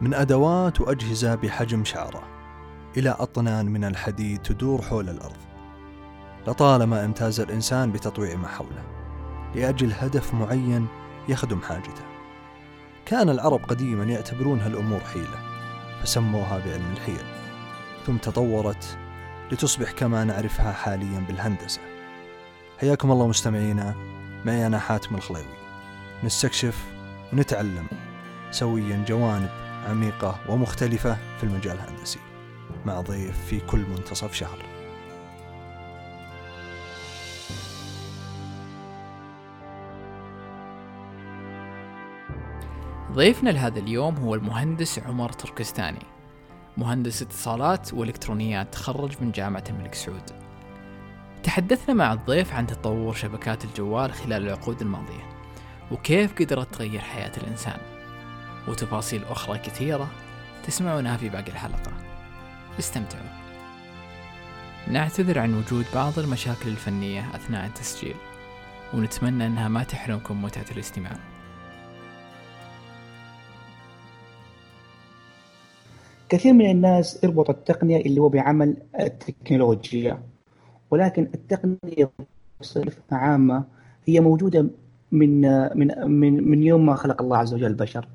من أدوات وأجهزة بحجم شعرة إلى أطنان من الحديد تدور حول الأرض. لطالما امتاز الإنسان بتطويع ما حوله لأجل هدف معين يخدم حاجته. كان العرب قديما يعتبرون هالأمور حيلة فسموها بعلم الحيل. ثم تطورت لتصبح كما نعرفها حاليا بالهندسة. حياكم الله مستمعينا معي أنا حاتم الخليوي. نستكشف ونتعلم سويا جوانب عميقة ومختلفة في المجال الهندسي مع ضيف في كل منتصف شهر. ضيفنا لهذا اليوم هو المهندس عمر تركستاني مهندس اتصالات والكترونيات تخرج من جامعة الملك سعود. تحدثنا مع الضيف عن تطور شبكات الجوال خلال العقود الماضية وكيف قدرت تغير حياة الإنسان. وتفاصيل أخرى كثيرة تسمعونها في باقي الحلقة. استمتعوا. نعتذر عن وجود بعض المشاكل الفنية أثناء التسجيل ونتمنى أنها ما تحرمكم متعة الاستماع. كثير من الناس يربط التقنية اللي هو بعمل التكنولوجيا ولكن التقنية بصفة عامة هي موجودة من من من من يوم ما خلق الله عز وجل البشر.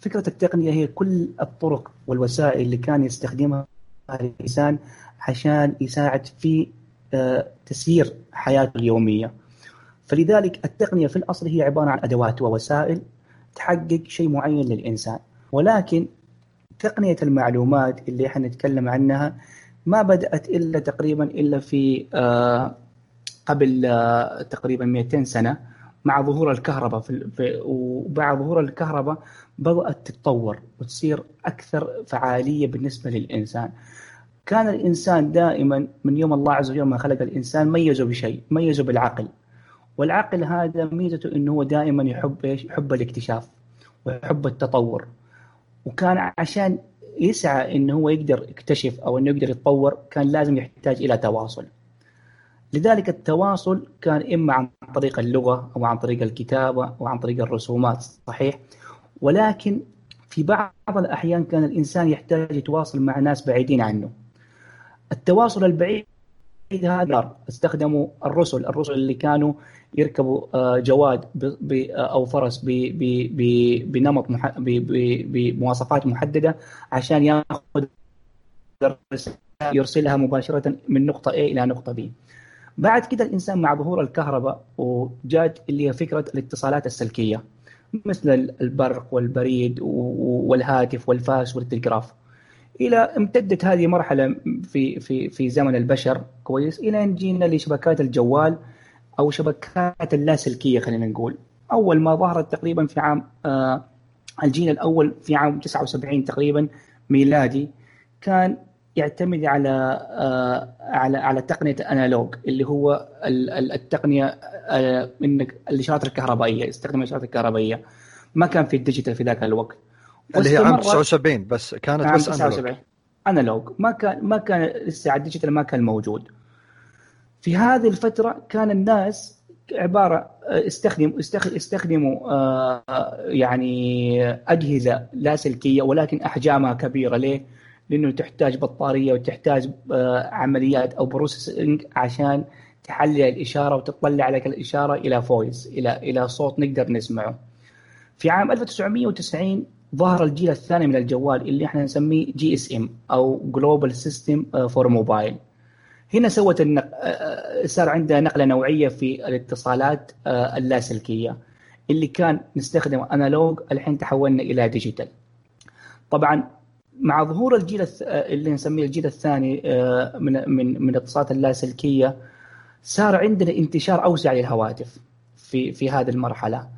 فكرة التقنية هي كل الطرق والوسائل اللي كان يستخدمها الإنسان عشان يساعد في آه، تسيير حياته اليومية. فلذلك التقنية في الأصل هي عبارة عن أدوات ووسائل تحقق شيء معين للإنسان ولكن تقنية المعلومات اللي إحنا نتكلم عنها ما بدأت إلا تقريبا إلا في آه، قبل آه، تقريبا 200 سنة مع ظهور الكهرباء في, في وبعد ظهور الكهرباء بدأت تتطور وتصير أكثر فعالية بالنسبة للإنسان كان الإنسان دائما من يوم الله عز وجل ما خلق الإنسان ميزه بشيء ميزه بالعقل والعقل هذا ميزته إنه هو دائما يحب إيش؟ يحب الاكتشاف ويحب التطور وكان عشان يسعى إنه هو يقدر يكتشف أو إنه يقدر يتطور كان لازم يحتاج إلى تواصل. لذلك التواصل كان إما عن طريق اللغة أو عن طريق الكتابة أو عن طريق الرسومات صحيح ولكن في بعض الأحيان كان الإنسان يحتاج يتواصل مع ناس بعيدين عنه. التواصل البعيد هذا استخدموا الرسل الرسل اللي كانوا يركبوا آه، جواد أو فرس بنمط بمواصفات محددة عشان ياخذ يرسلها مباشرة من نقطة A إلى نقطة B. بعد كده الإنسان مع ظهور الكهرباء وجات اللي هي فكرة الاتصالات السلكية مثل البرق والبريد والهاتف والفاس والتلغراف. إلى امتدت هذه مرحلة في في في زمن البشر كويس إلى أن جينا لشبكات الجوال أو شبكات اللاسلكية خلينا نقول أول ما ظهرت تقريبا في عام آه الجيل الأول في عام 79 تقريبا ميلادي كان يعتمد على آه على على تقنية ال analog اللي هو التقنية آه إنك الاشارات الكهربائية يستخدم الاشارات الكهربائية. ما كان في ال digital في ذاك الوقت. اللي هي عام 79 بس كانت عام بس 79 analog ما كان ما كان لسه ال digital ما كان موجود. في هذه الفترة كان الناس عبارة استخدم استخدموا آه، يعني أجهزة لاسلكية ولكن أحجامها كبيرة. ليه؟ لأنه تحتاج بطارية وتحتاج آه، عمليات أو processing عشان تحلل الإشارة وتطلع لك الإشارة إلى voice إلى إلى صوت نقدر نسمعه. في عام 1990 ظهر الجيل الثاني من الجوال اللي إحنا نسميه GSM أو Global System for Mobile هنا سوت النق... آه، آه، صار عندها نقلة نوعية في الاتصالات اللاسلكية اللي كان نستخدم analog الحين تحولنا إلى digital طبعا مع ظهور الجيل اللي نسميه الجيل الثاني من من من الاتصالات اللاسلكيه صار عندنا انتشار أوسع للهواتف في في هذه المرحلة.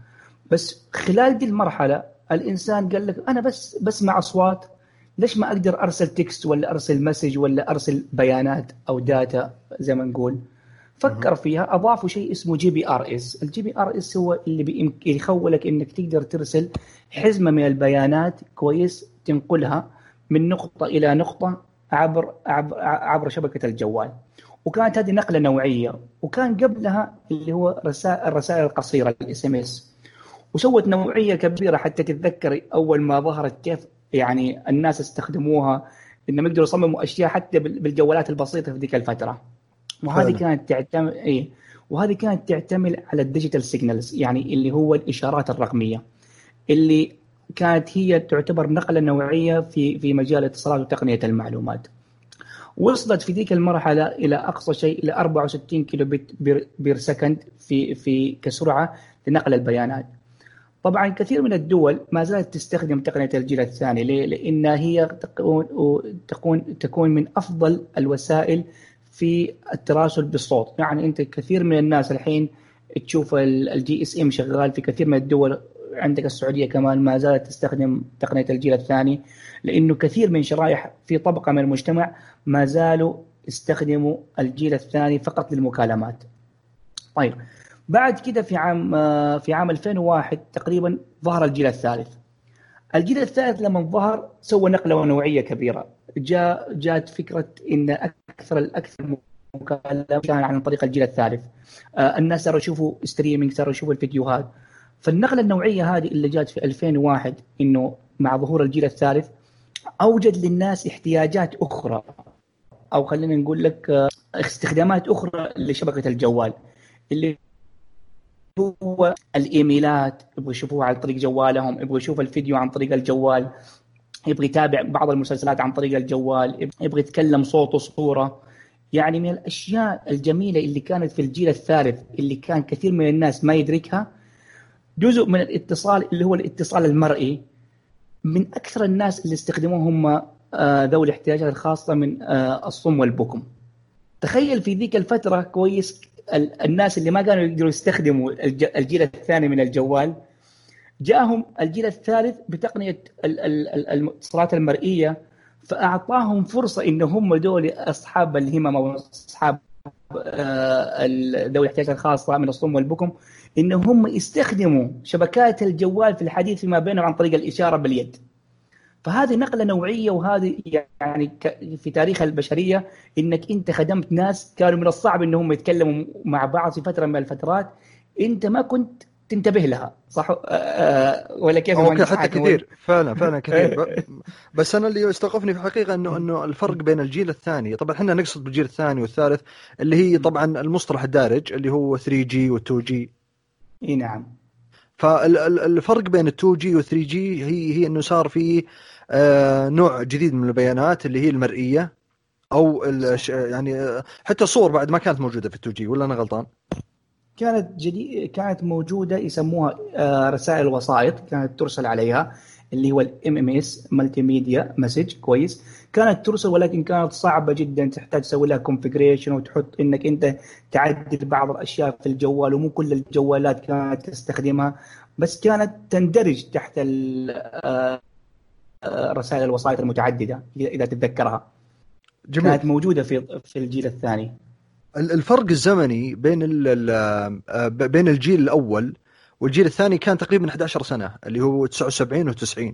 بس خلال دي المرحلة الإنسان قال لك أنا بس بسمع أصوات ليش ما أقدر أرسل text ولا أرسل message ولا أرسل بيانات أو data زي ما نقول؟ فكر فيها أضافوا شيء اسمه جي بي آر إس. الجي بي آر إس هو اللي يخولك إنك تقدر ترسل حزمة من البيانات كويس تنقلها. من نقطة إلى نقطة عبر عبر, عبر شبكة الجوال. وكانت هذه نقلة نوعية وكان قبلها اللي هو رسائل الرسائل القصيرة ال SMS. وسوت نوعية كبيرة حتى تتذكر أول ما ظهرت كيف يعني الناس استخدموها انهم يقدروا يصمموا أشياء حتى بالجوالات البسيطة في ذيك الفترة. وهذه كانت تعتمد اي وهذه كانت تعتمد على ال digital signals يعني اللي هو الإشارات الرقمية. اللي كانت هي تعتبر نقلة نوعية في في مجال الاتصالات وتقنية المعلومات. وصلت في ذيك المرحلة إلى أقصى شيء إلى 64 kilobit per second في في كسرعة لنقل البيانات. طبعا كثير من الدول ما زالت تستخدم تقنية الجيل الثاني ليه؟ لأن هي تكون تكون تكون من أفضل الوسائل في التراسل بالصوت، يعني أنت كثير من الناس الحين تشوف ال GSM شغال في كثير من الدول عندك السعودية كمان ما زالت تستخدم تقنية الجيل الثاني لأنه كثير من شرائح في طبقة من المجتمع ما زالوا يستخدموا الجيل الثاني فقط للمكالمات. طيب بعد كده في عام في عام 2001 تقريبا ظهر الجيل الثالث. الجيل الثالث لما ظهر سوى نقلة نوعية كبيرة، جاء جاءت فكرة إن أكثر الأكثر مكالمة عن طريق الجيل الثالث. آه، الناس صاروا يشوفوا ستريمينج صاروا يشوفوا الفيديوهات فالنقلة النوعية هذه اللي جات في 2001 إنه مع ظهور الجيل الثالث أوجد للناس احتياجات أخرى. أو خلينا نقول لك آه، استخدامات أخرى لشبكة الجوال. اللي هو الإيميلات يبغوا يشوفوها عن طريق جوالهم يبغوا يشوفوا الفيديو عن طريق الجوال يبغى يتابع بعض المسلسلات عن طريق الجوال يبغى يتكلم صوت وصورة. يعني من الأشياء الجميلة اللي كانت في الجيل الثالث اللي كان كثير من الناس ما يدركها جزء من الاتصال اللي هو الاتصال المرئي. من أكثر الناس اللي استخدموه هم آه، ذوي الاحتياجات الخاصة من آه، الصم والبكم. تخيل في ذيك الفترة كويس الناس اللي ما كانوا يقدروا يستخدموا الجيل الثاني من الجوال جاءهم الجيل الثالث بتقنية الاتصالات المرئية فأعطاهم فرصة ان هم دول أصحاب الهمم أو أصحاب آه، ذوي الاحتياجات الخاصة من الصم والبكم. ان هم يستخدموا شبكات الجوال في الحديث فيما بينهم عن طريق الإشارة باليد. فهذه نقلة نوعية وهذه يعني في تاريخ البشرية إنك أنت خدمت ناس كانوا من الصعب إنهم يتكلموا مع بعض في فترة من الفترات أنت ما كنت تنتبه لها صح؟ أه, أه، ولا كيف أوكي حتى كثير. فعلا فعلا كثير. بس أنا اللي يستوقفني في الحقيقة إنه إنه الفرق بين الجيل الثاني طبعا إحنا نقصد بالجيل الثاني والثالث اللي هي طبعا المصطلح الدارج اللي هو 3 جي و 2 جي إي نعم فالفرق بين ال 2 جي وال 3 جي هي هي إنه صار في آه، نوع جديد من البيانات اللي هي المرئية أو يعني حتى الصور بعد ما كانت موجودة في 2G ولا أنا غلطان؟ كانت جديد كانت موجودة يسموها آه، رسائل وسائط كانت ترسل عليها اللي هو ال MMS multimedia message كويس كانت ترسل ولكن كانت صعبة جدا تحتاج تسوي لها كونفجريشن وتحط إنك أنت تعدل بعض الأشياء في الجوال ومو كل الجوالات كانت تستخدمها بس كانت تندرج تحت آه، رسائل الوسائط المتعددة اذا تتذكرها. جميل. كانت موجودة في في الجيل الثاني. الفرق الزمني بين آه، بين الجيل الأول والجيل الثاني كان تقريبا 11 سنة اللي هو 79 و90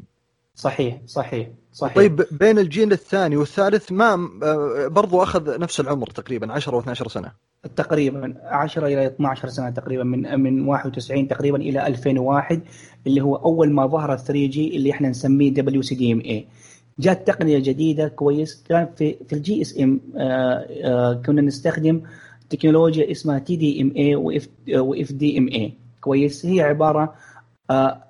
صحيح صحيح صحيح. طيب بين الجيل الثاني والثالث ما آه، برضو أخذ نفس العمر تقريبا 10 و 12 سنة. تقريبا 10 إلى 12 سنة تقريبا من من 91 تقريبا إلى 2001 اللي هو أول ما ظهر 3G اللي إحنا نسميه دبليو سي دي ام اي جات تقنية جديدة كويس كان في في ال GSM كنا نستخدم تكنولوجيا اسمها تي دي ام اي واف دي ام اي كويس هي عبارة آه،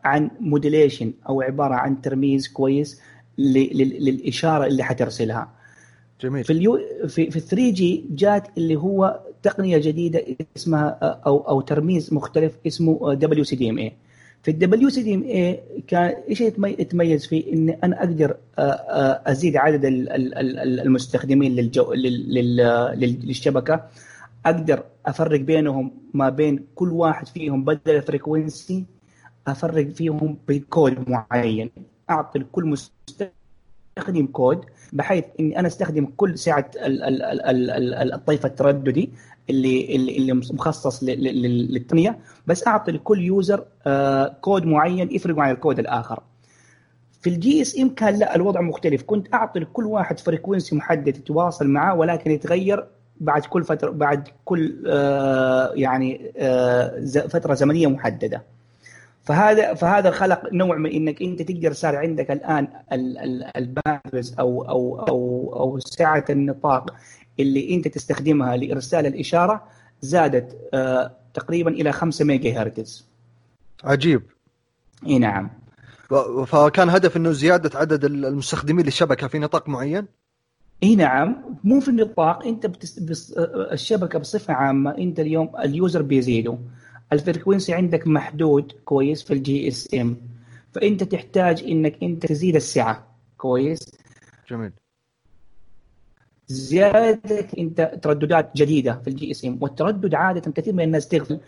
عن modulation أو عبارة عن ترميز كويس للإشارة اللي حترسلها. جميل. في اليو في في 3G جات اللي هو تقنية جديدة اسمها آه، أو أو ترميز مختلف اسمه دبليو سي دي ام اي في الدبليو سي دي ام اي كان إيش يتميز فيه؟ إن أنا أقدر آه، أزيد عدد المستخدمين للجو للشبكة. أقدر أفرق بينهم ما بين كل واحد فيهم بدل ال frequency أفرق فيهم بكود معين أعطي لكل مستخدم كود بحيث إني أنا أستخدم كل سعه الطيف الترددي اللي اللي مخصص للتقنية بس أعطي لكل user آه، كود معين يفرق عن الكود الآخر. في ال GSM كان لا الوضع مختلف كنت أعطي لكل واحد frequency محدد يتواصل معاه ولكن يتغير بعد كل فترة بعد كل آه، يعني آه، فترة زمنية محددة. فهذا فهذا خلق نوع من إنك أنت تقدر صار عندك الآن ال bandwidth أو أو أو أو سعة النطاق اللي أنت تستخدمها لإرسال الإشارة زادت آه تقريبا إلى 5 ميجا هرتز. عجيب. إي نعم. فكان هدف إنه زيادة عدد المستخدمين للشبكة في نطاق معين؟ إي نعم. مو في النطاق أنت بتس... بس... الشبكة بصفة عامة أنت اليوم ال user بيزيدوا ال frequency عندك محدود كويس في ال GSM فأنت تحتاج إنك أنت تزيد السعة. كويس؟ جميل. زيادة أنت ترددات جديدة في ال GSM والتردد عادة كثير من الناس تغفل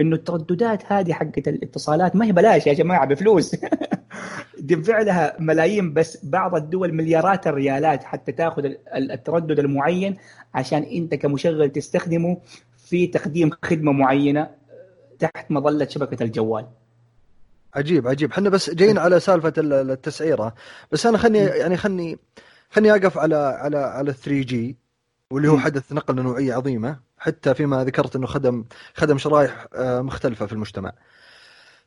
إنه الترددات هذه حقت الاتصالات ما هي بلاش يا جماعة بفلوس. دفع لها ملايين بس بعض الدول مليارات الريالات حتى تاخذ التردد المعين عشان أنت كمشغل تستخدمه في تقديم خدمة معينة. تحت مظلة شبكة الجوال. عجيب عجيب إحنا بس جايين على سالفة التسعيرة بس أنا خلني يعني خلني خلني أقف على على على 3 G واللي هو حدث نقل نوعية عظيمة حتى فيما ذكرت إنه خدم خدم شرائح آه، مختلفة في المجتمع.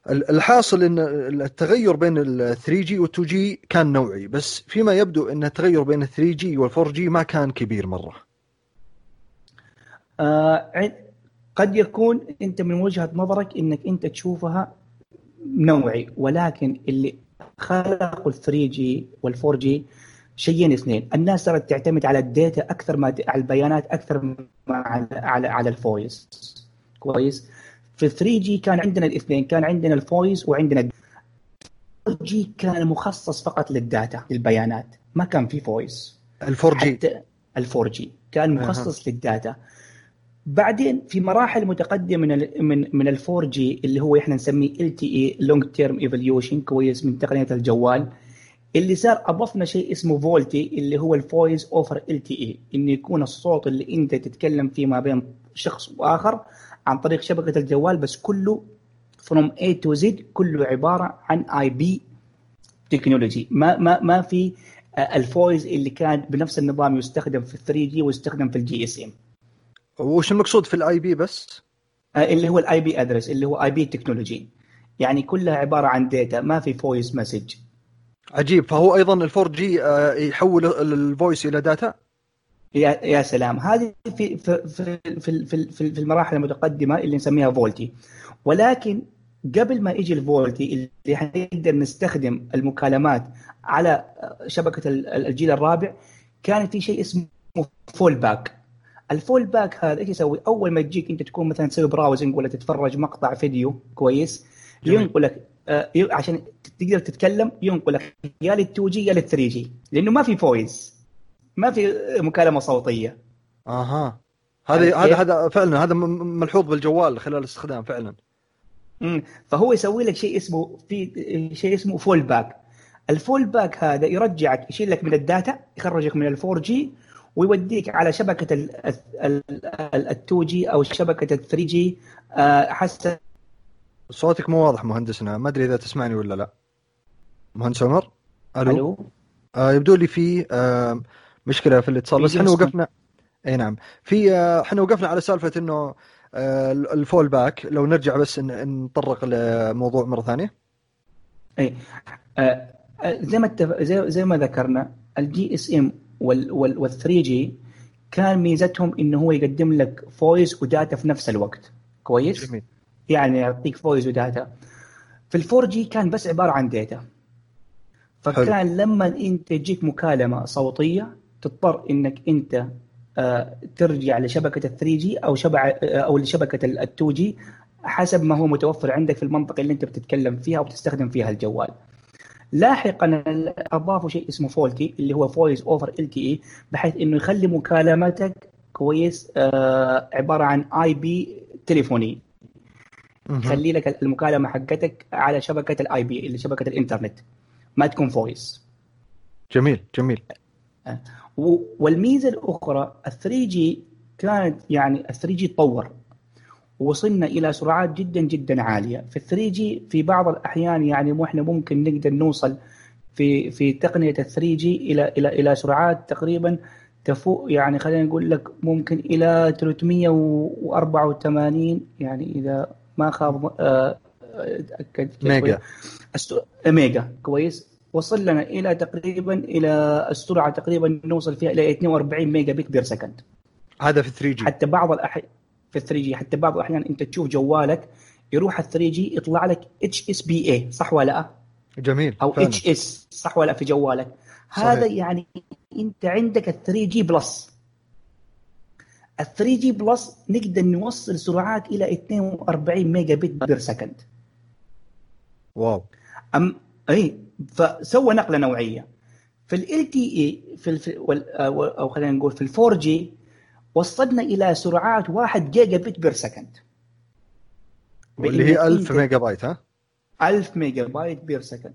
الحاصل إن التغير بين ال 3 G وال 2 G كان نوعي بس فيما يبدو إن التغير بين ال 3 G وال 4 G ما كان كبير مرة. آه قد يكون أنت من وجهة نظرك إنك أنت تشوفها نوعي ولكن اللي خلقوا ال 3 G وال 4 G شيئين اثنين. الناس صارت تعتمد على ال data أكثر ما على البيانات أكثر ما على على, على ال voice كويس؟ في 3 G كان عندنا الاثنين كان عندنا ال voice وعندنا 4 G كان مخصص فقط لل data للبيانات ما كان في voice ال 4 G ال 4 G كان مخصص أه. لل data. بعدين في مراحل متقدمة من ال من من ال 4 G اللي هو إحنا نسميه LTE long term evolution كويس من تقنية الجوال اللي صار أضفنا شيء اسمه VoLTE اللي هو ال voice over LTE انه يكون الصوت اللي أنت تتكلم فيه ما بين شخص وآخر عن طريق شبكة الجوال بس كله from A to Z كله عبارة عن IP technology ما ما ما في ال voice اللي كان بنفس النظام يستخدم في 3 G ويستخدم في ال GSM وش المقصود في ال IP بس؟ اللي هو ال IP address اللي هو IP technology يعني كلها عبارة عن data ما في voice message عجيب. فهو أيضا ال 4 G يحول ال voice إلى data؟ يا يا سلام. هذه في في في في في, في المراحل المتقدمة اللي نسميها VoLTE ولكن قبل ما يجي ال VoLTE اللي حنقدر نستخدم المكالمات على شبكة الجيل الرابع كان في شيء اسمه fall back ال fall back هذا إيش يسوي؟ أول ما تجيك أنت تكون مثلا تسوي browsing ولا تتفرج مقطع فيديو كويس ينقلك آه عشان تقدر تتكلم ينقلك يا لل 2 جي يا لل 3 جي لأنه ما في voice ما في مكالمة صوتية. أها. هذا هذا هذا فعلا هذا ملحوظ بالجوال خلال الاستخدام فعلا. امم فهو يسوي لك شيء اسمه في شيء اسمه fall back ال fall back هذا يرجعك يشيل لك من ال data يخرجك من ال 4 G ويوديك على شبكة ال 2 G أو شبكة ال 3 G حسب. صوتك مو واضح مهندسنا ما أدري إذا تسمعني ولا لا. مهندس عمر؟ ألو, ألو؟ آه يبدو لي في آه مشكلة في الاتصال بس إحنا وقفنا. إي نعم. في آه، إحنا وقفنا على سالفة إنه آه ال fall back لو نرجع بس نطرق لموضوع مرة ثانية. إي آه زي ما زي, زي ما ذكرنا ال GSM وال 3 G كان ميزتهم إنه هو يقدم لك voice و data في نفس الوقت. كويس؟ جميل. يعني يعطيك voice و data في ال 4 G كان بس عبارة عن data فكان حلو. لما أنت تجيك مكالمة صوتية تضطر إنك أنت آه ترجع لشبكة ال 3 G أو شبكه آه أو لشبكة ال 2 G حسب ما هو متوفر عندك في المنطقة اللي أنت بتتكلم فيها أو بتستخدم فيها الجوال. لاحقا أضافوا شيء اسمه VoLTE اللي هو voice over LTE بحيث إنه يخلي مكالمتك كويس آه عبارة عن IP telephony. يخلي لك المكالمة حقتك على شبكة ال IP اللي شبكة الإنترنت. ما تكون voice. جميل جميل. آه. والميزة الأخرى ال 3 G كانت يعني ال 3 G تطور وصلنا إلى سرعات جدا جدا عالية. في 3 G في بعض الأحيان يعني مو إحنا ممكن نقدر نوصل في في تقنية ال 3 G إلى إلى إلى سرعات تقريبا تفوق يعني خلينا نقول لك ممكن إلى 384 يعني إذا ما خاب آه أتأكد mega. mega. كويس. وصل لنا إلى تقريبا إلى السرعة تقريبا نوصل فيها إلى 42 mega bit per second. هذا في 3 G. حتى بعض الاحيان في 3 G حتى بعض الأحيان أنت تشوف جوالك يروح ال 3 G يطلع لك HSPA صح ولا لا؟ جميل أو. HS صح ولا في جوالك صحيح. هذا يعني أنت عندك ال 3 G plus ال 3 G plus نقدر نوصل سرعات إلى 42 mega bit per second واو أم اي فسوى نقلة نوعية في LTE في, في وال- أو خلينا نقول في ال 4 G وصلنا إلى سرعات 1 giga bit per second. واللي هي بإنك 1000 أنت- ميجا بايت ها؟ 1000 mega byte per second.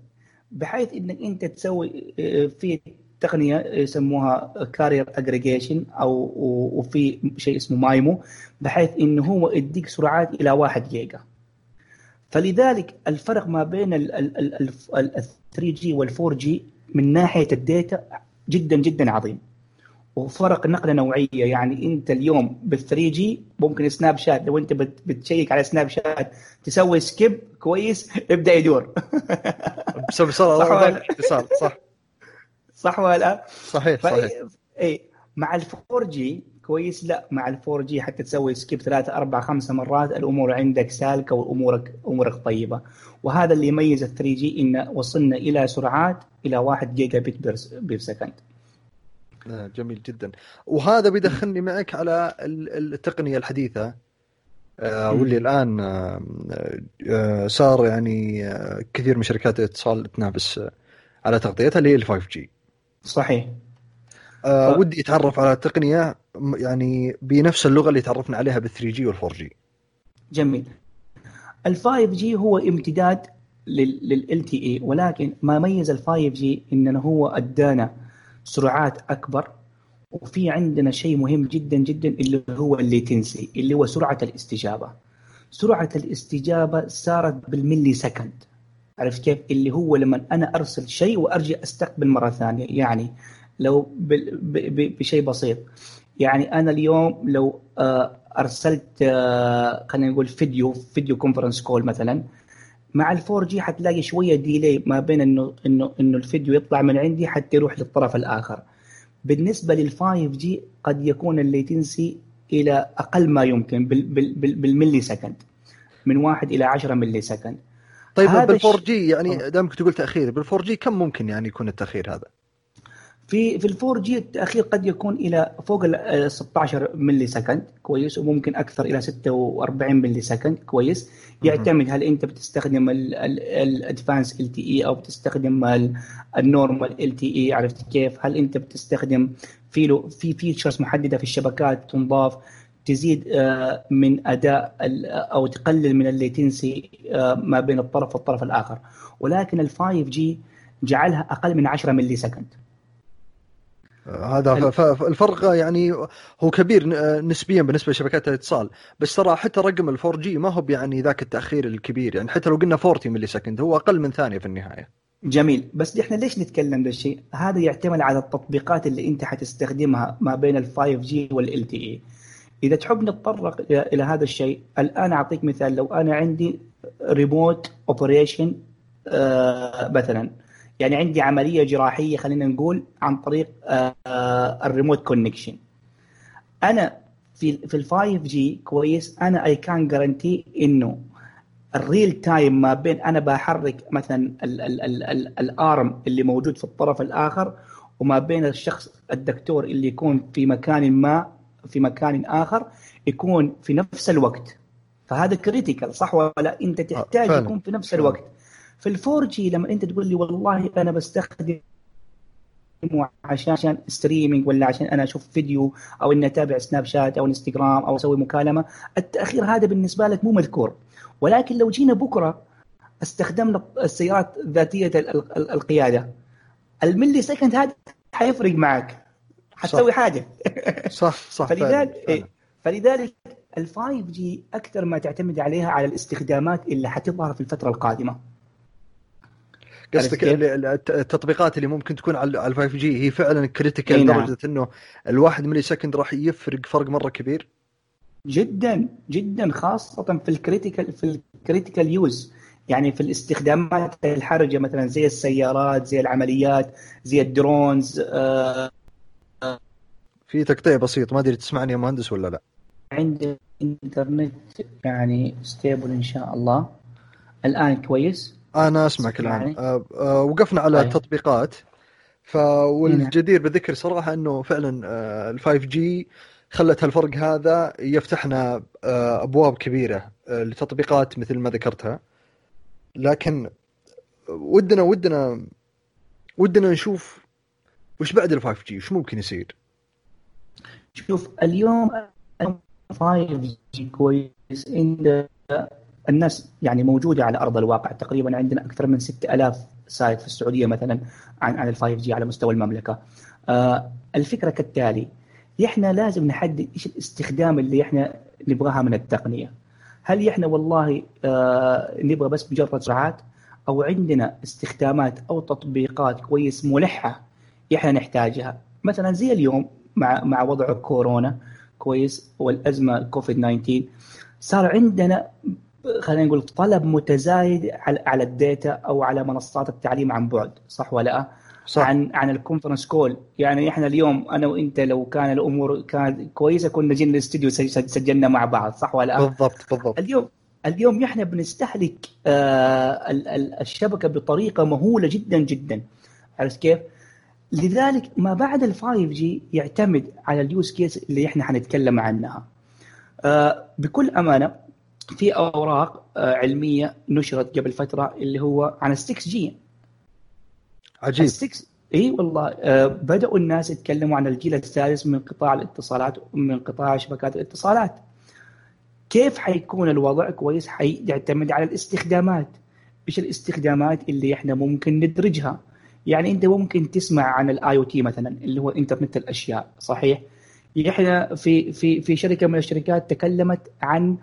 بحيث إنك إنت تسوي آه، في تقنية يسموها carrier aggregation أو وفي شيء اسمه MIMO بحيث إنه هو يديك سرعات إلى 1 جيجا. فلذلك الفرق ما بين ال 3 G وال 4 G من ناحية ال data جدا جدا عظيم. وفرق نقلة نوعية. يعني أنت اليوم بال 3 G ممكن Snapchat لو أنت بت- بتشيك على Snapchat تسوي skip كويس يبدا يدور. بس بسرعة صح اتصال صح. صح ولا لا؟ صحيح صحيح. اي مع ال 4 G كويس؟ لا مع ال 4 G حتى تسوي skip ثلاثة أربع خمسة مرات الأمور عندك سالكة وأمورك أمورك طيبة. وهذا اللي يميز ال 3 G إن وصلنا إلى سرعات إلى 1 gigabit per second. جميل جدا. وهذا بيدخلني معك على ال- التقنية الحديثة. آه،. واللي الآن آه، آه، صار يعني آه، كثير من شركات الاتصال تنافس آه، على تغطيتها اللي هي ال 5 G صحيح. آه، ودي أتعرف على تقنية م- يعني بنفس اللغة اللي تعرفنا عليها بال 3 جي وال 4 جي جميل. ال 5 جي هو امتداد لل LTE ولكن ما ميز ال 5 G إنه هو ادانا سرعات أكبر وفي عندنا شيء مهم جدا جدا اللي هو ال latency اللي هو سرعة الاستجابة. سرعة الاستجابة صارت بال millisecond. عرفت كيف؟ اللي هو لما أنا أرسل شيء وأرجع أستقبل مرة ثانية. يعني لو بشيء بسيط. يعني أنا اليوم لو آه، أرسلت آه، خلينا نقول فيديو video conference call مثلا مع ال 4 G حتلاقي شوية delay ما بين انه انه إنه الفيديو يطلع من عندي حتى يروح للطرف الآخر بالنسبة لل 5 G قد يكون ال latency إلى أقل ما يمكن بال بال بال بال millisecond من 1 إلى 10 millisecond طيب هذا بال الش- 4 G يعني. دامك تقول تأخير بال 4 G كم ممكن يعني يكون التأخير هذا؟ في في ال 4 G التاخير قد يكون إلى فوق ال 16 millisecond. كويس. وممكن أكثر إلى 46 millisecond. كويس. يعتمد هل أنت بتستخدم ال advanced LTE أو بتستخدم ال normal LTE عرفت كيف؟ هل أنت بتستخدم في له في features محددة في الشبكات تنضاف تزيد آه، من أداء أو تقلل من ال latency آه، ما بين الطرف والطرف الآخر. ولكن ال 5 G جعلها أقل من 10 millisecond. هذا الفرق يعني هو كبير نسبيا بالنسبة لشبكات الاتصال. بس ترى حتى رقم ال 4 G ما هو يعني ذاك التأخير الكبير. يعني حتى لو قلنا 40 millisecond هو أقل من ثانية في النهاية. جميل. بس إحنا ليش نتكلم ذا الشيء؟ هذا يعتمد على التطبيقات اللي أنت حتستخدمها ما بين ال 5 جي وال تي اي. إذا تحب نتطرق إلى هذا الشيء، الآن أعطيك مثال. لو أنا عندي remote operation مثلا يعني عندي عملية جراحية خلينا نقول عن طريق آه، آه، ال remote connection. أنا في في ال 5 G كويس أنا I can guarantee إنه ال real time ما بين أنا بحرك مثلا ال- ال- ال- ال- ال arm اللي موجود في الطرف الآخر وما بين الشخص الدكتور اللي يكون في مكان ما في مكان آخر يكون في نفس الوقت فهذا critical صح ولا أنت تحتاج فعلاً. يكون في نفس. الوقت في ال four G لما أنت تقول لي والله أنا بستخدم عشان عشان streaming ولا عشان أنا أشوف فيديو أو إني أتابع سناب شات أو انستغرام أو أسوي مكالمة التأخير هذا بالنسبة لك مو مذكور. ولكن لو جينا بكرة استخدمنا السيارات ذاتية ال- ال- القيادة. ال millisecond هذا حيفرق معك. حتسوي حاجة. صح صح فلذلك. إيه، فلذلك ال 5 G أكثر ما تعتمد عليها على الاستخدامات اللي حتظهر في الفترة القادمة. قصدك ال- ال- التطبيقات اللي ممكن تكون على على 5 G هي فعلا critical نعم. لدرجة إنه الواحد millisecond راح يفرق فرق مرة كبير. جدا جدا خاصة في ال critical في ال critical use يعني في الاستخدامات الحرجة مثلا زي السيارات زي العمليات زي ال drones آه في تقطيع بسيط ما أدري تسمعني يا مهندس ولا لا. عندي انترنت يعني stable إن شاء الله. الآن كويس. أنا اسمعك الان أه أه وقفنا على طيب. التطبيقات. ف والجدير بالذكر صراحة إنه فعلا ال 5 G خلت هالفرق هذا يفتحنا آه، أبواب كبيرة آه، لتطبيقات مثل ما ذكرتها. لكن ودنا ودنا ودنا نشوف وش بعد ال 5 G وش ممكن يصير؟ شوف اليوم 5 G كويس عند الناس يعني موجودة على أرض الواقع تقريبا عندنا أكثر من 6000 site في السعودية مثلا عن عن ال 5 G على مستوى المملكة. آه الفكرة كالتالي إحنا لازم نحدد إيش الاستخدام اللي إحنا نبغاها من التقنية. هل إحنا والله آه نبغى بس مجرد سرعات أو عندنا استخدامات أو تطبيقات كويس ملحة إحنا نحتاجها مثلا زي اليوم مع مع وضع كورونا كويس والأزمة كوفيد 19 صار عندنا خلينا نقول طلب متزايد على على ال data أو على منصات التعليم عن بعد صح ولا لا؟ صح. عن عن ال conference call يعني إحنا اليوم أنا وإنت لو كان الأمور كانت كويسة كنا جينا الاستديو سجلنا مع بعض صح ولا لا؟ بالضبط بالضبط اليوم اليوم إحنا بنستهلك آه الشبكة بطريقة مهولة جدا جدا عرفت كيف؟ لذلك ما بعد ال 5 G يعتمد على ال use case اللي إحنا حنتكلم عنها. آه بكل أمانة في أوراق آه علمية نشرت قبل فترة اللي هو عن ال 6 G. عجيب. ال 6 إي والله آه بدأوا الناس يتكلموا عن الجيل الثالث من قطاع الاتصالات ومن قطاع شبكات الاتصالات. كيف حيكون الوضع كويس؟ حيعتمد على الاستخدامات. إيش الاستخدامات اللي إحنا ممكن ندرجها؟ يعني أنت ممكن تسمع عن ال IoT مثلا اللي هو إنترنت الأشياء صحيح إحنا في في في شركة من الشركات تكلمت عن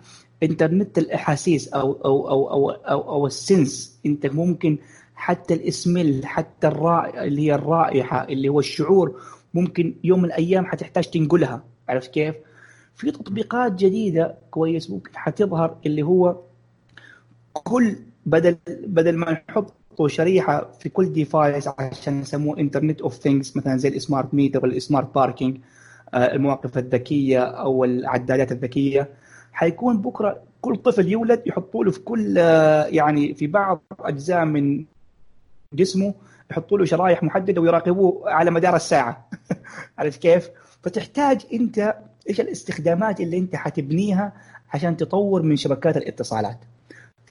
انترنت الأحاسيس أو أو أو أو أو, أو ال sense أنت ممكن حتى ال smell حتى الرائحة اللي هي الرائحة اللي هو الشعور ممكن يوم من الأيام حتحتاج تنقلها عرفت كيف؟ في تطبيقات جديدة كويس ممكن حتظهر اللي هو كل بدل بدل ما نحط شريحة في كل device عشان يسموه Internet of Things مثلا زي ال smart meter وال smart parking المواقف الذكية أو العدادات الذكية حيكون بكرة كل طفل يولد يحطوا له في كل يعني في بعض أجزاء من جسمه يحطوا له شرايح محددة ويراقبوه على مدار الساعة عرفت كيف؟ فتحتاج أنت إيش الاستخدامات اللي أنت حتبنيها عشان تطور من شبكات الاتصالات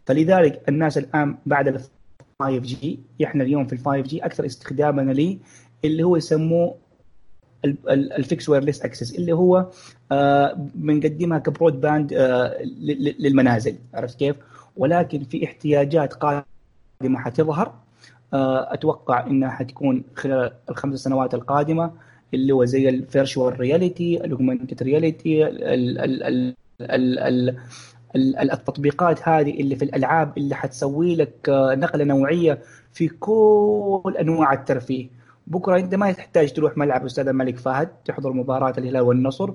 فلذلك الناس الآن بعد 5 جي إحنا اليوم في ال 5 جي أكثر استخدامنا ليه اللي هو يسموه ال fixed wireless access اللي هو بنقدمها ك broadband للمنازل عرفت كيف؟ ولكن في احتياجات قادمة حتظهر أتوقع إنها حتكون خلال الخمس سنوات القادمة اللي هو زي ال virtual reality ال augmented reality التطبيقات هذه اللي في الألعاب اللي حتسوي لك آه، نقلة نوعية في كل أنواع الترفيه بكرة أنت ما تحتاج تروح ملعب استاد الملك فهد تحضر مباراة الهلال والنصر.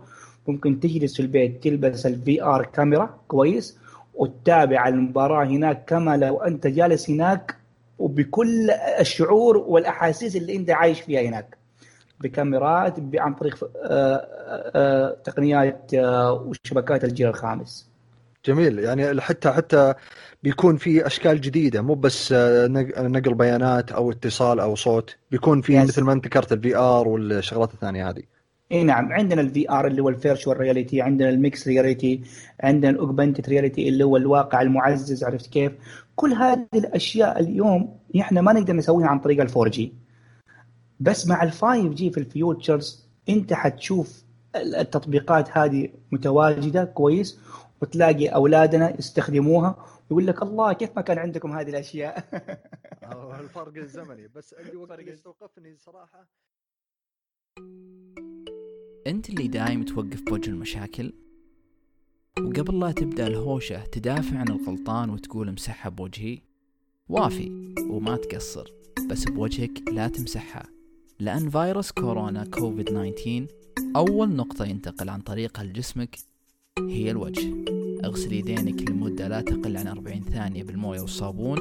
ممكن تجلس في البيت تلبس ال VR كاميرا كويس وتتابع المباراة هناك كما لو أنت جالس هناك وبكل الشعور والأحاسيس اللي أنت عايش فيها هناك. بكاميرات عن طريق آه، آه، تقنيات وشبكات الجيل الخامس. جميل. يعني حتى حتى بيكون في أشكال جديدة مو بس آه، نقل بيانات أو اتصال أو صوت بيكون في مثل ما أنت ذكرت ال VR والشغلات الثانية هذه. إي نعم. عندنا ال VR اللي هو ال virtual reality عندنا ال mixed reality عندنا ال augmented reality اللي هو الواقع المعزز عرفت كيف؟ كل هذه الأشياء اليوم إحنا ما نقدر نسويها عن طريق ال four G بس مع ال five G في ال futures أنت حتشوف التطبيقات هذه متواجدة كويس وتلاقي أولادنا يستخدموها ويقول لك الله كيف ما كان عندكم هذه الأشياء؟ الفرق الزمني. بس اللي وقت استوقفني صراحة. أنت اللي دايم توقف بوجه المشاكل؟ وقبل لا تبدأ الهوشة تدافع عن الغلطان وتقول امسحها بوجهي؟ وافي وما تقصر. بس بوجهك لا تمسحها لأن فيروس كورونا كوفيد 19 أول نقطة ينتقل عن طريقها لجسمك هي الوجه اغسل يدينك لمدة لا تقل عن 40 ثانية بالموية والصابون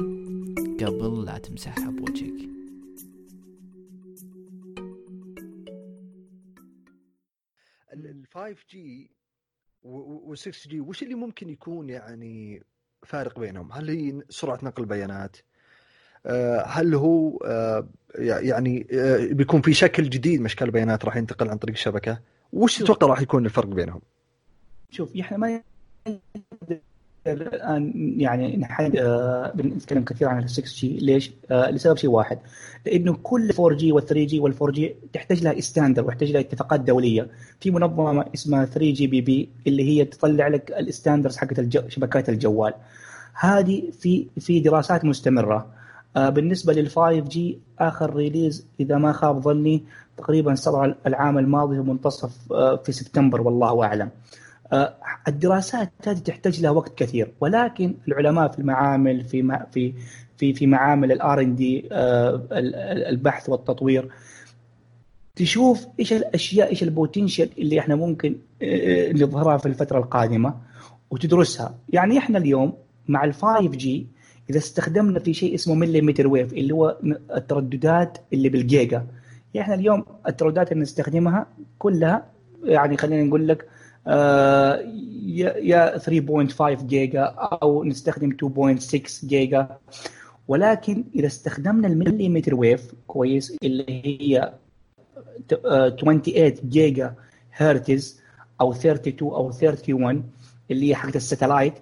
قبل لا تمسحها بوجهك ال 5 G و 6 G وش اللي ممكن يكون يعني فارق بينهم؟ هل هي سرعة نقل البيانات؟ آه، هل هو آه، يعني آه، بيكون في شكل جديد من اشكال البيانات راح ينتقل عن طريق الشبكة؟ وش تتوقع راح يكون الفرق بينهم؟ شوف إحنا ما الآن يعني نحد بنتكلم كثير عن ال 6 G. ليش؟ لسبب شيء واحد. لأنه كل 4 جي وال 3 جي وال 4 جي تحتاج لها standard وتحتاج لها اتفاقات دولية. في منظمة اسمها 3GPP اللي هي تطلع لك ال standards حقت شبكات الجوال. هذه في في دراسات مستمرة. آه، بالنسبة لل 5 G آخر release إذا ما خاب ظني تقريبا صدر العام الماضي منتصف آه، في سبتمبر والله أعلم. آه، الدراسات هذه تحتاج لها وقت كثير ولكن العلماء في المعامل في في في في معامل ال R and D البحث والتطوير تشوف إيش الأشياء إيش ال potential اللي إحنا ممكن نظهرها في الفترة القادمة وتدرسها. يعني إحنا اليوم مع ال 5 G إذا استخدمنا في شيء اسمه millimeter wave اللي هو الترددات اللي بالجيجا يعني إحنا اليوم الترددات اللي نستخدمها كلها يعني خلينا نقول لك آه يا 3.5 جيجا أو نستخدم 2.6 جيجا. ولكن إذا استخدمنا ال millimeter wave كويس اللي هي 28 جيجا هرتز أو 32 أو 31 اللي هي حقت ال satellite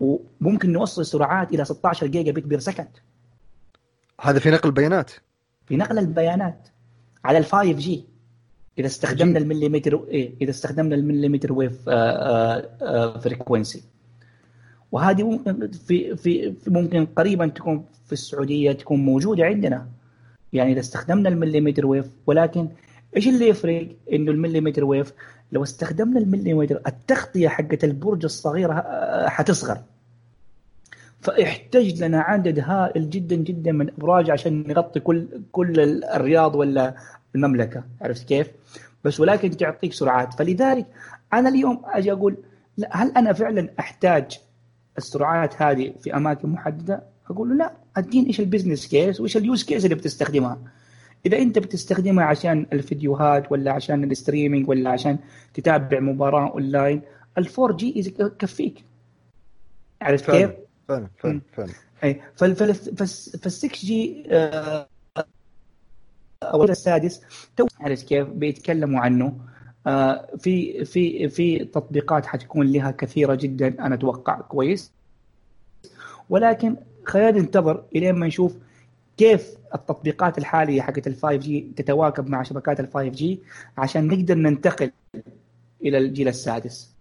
وممكن نوصل سرعات إلى 16 gigabit per second. هذا في نقل البيانات. في نقل البيانات على ال 5 G إذا استخدمنا المليمتر إيه إذا استخدمنا ال millimeter wave frequency وهذه ممكن في في ممكن قريبا تكون في السعودية تكون موجودة عندنا. يعني إذا استخدمنا ال millimeter wave ولكن إيش اللي يفرق؟ إنه ال millimeter wave لو استخدمنا المليمتر التغطية حقت البرج الصغير حتصغر. فاحتاج لنا عدد هائل جدا جدا من أبراج عشان نغطي كل كل الرياض ولا المملكة. عرفت كيف؟ بس ولكن تعطيك سرعات. فلذلك أنا اليوم أجي أقول لا هل أنا فعلا أحتاج السرعات هذه في أماكن محددة؟ أقول له لا. اديني إيش ال business case وإيش ال use case اللي بتستخدمها؟ إذا أنت بتستخدمها عشان الفيديوهات ولا عشان ال streaming ولا عشان تتابع مباراة أونلاين ال 4 G يكفيك عرفت كيف؟ فعلا فعلا فعلا. اي فال 6 G أو السادس تو عرفت كيف بيتكلموا عنه. آه، في في في تطبيقات حتكون لها كثيرة جدا أنا أتوقع كويس. ولكن خلينا ننتظر إلين ما نشوف كيف التطبيقات الحالية حقت ال 5 جي تتواكب مع شبكات ال 5 جي عشان نقدر ننتقل إلى الجيل السادس.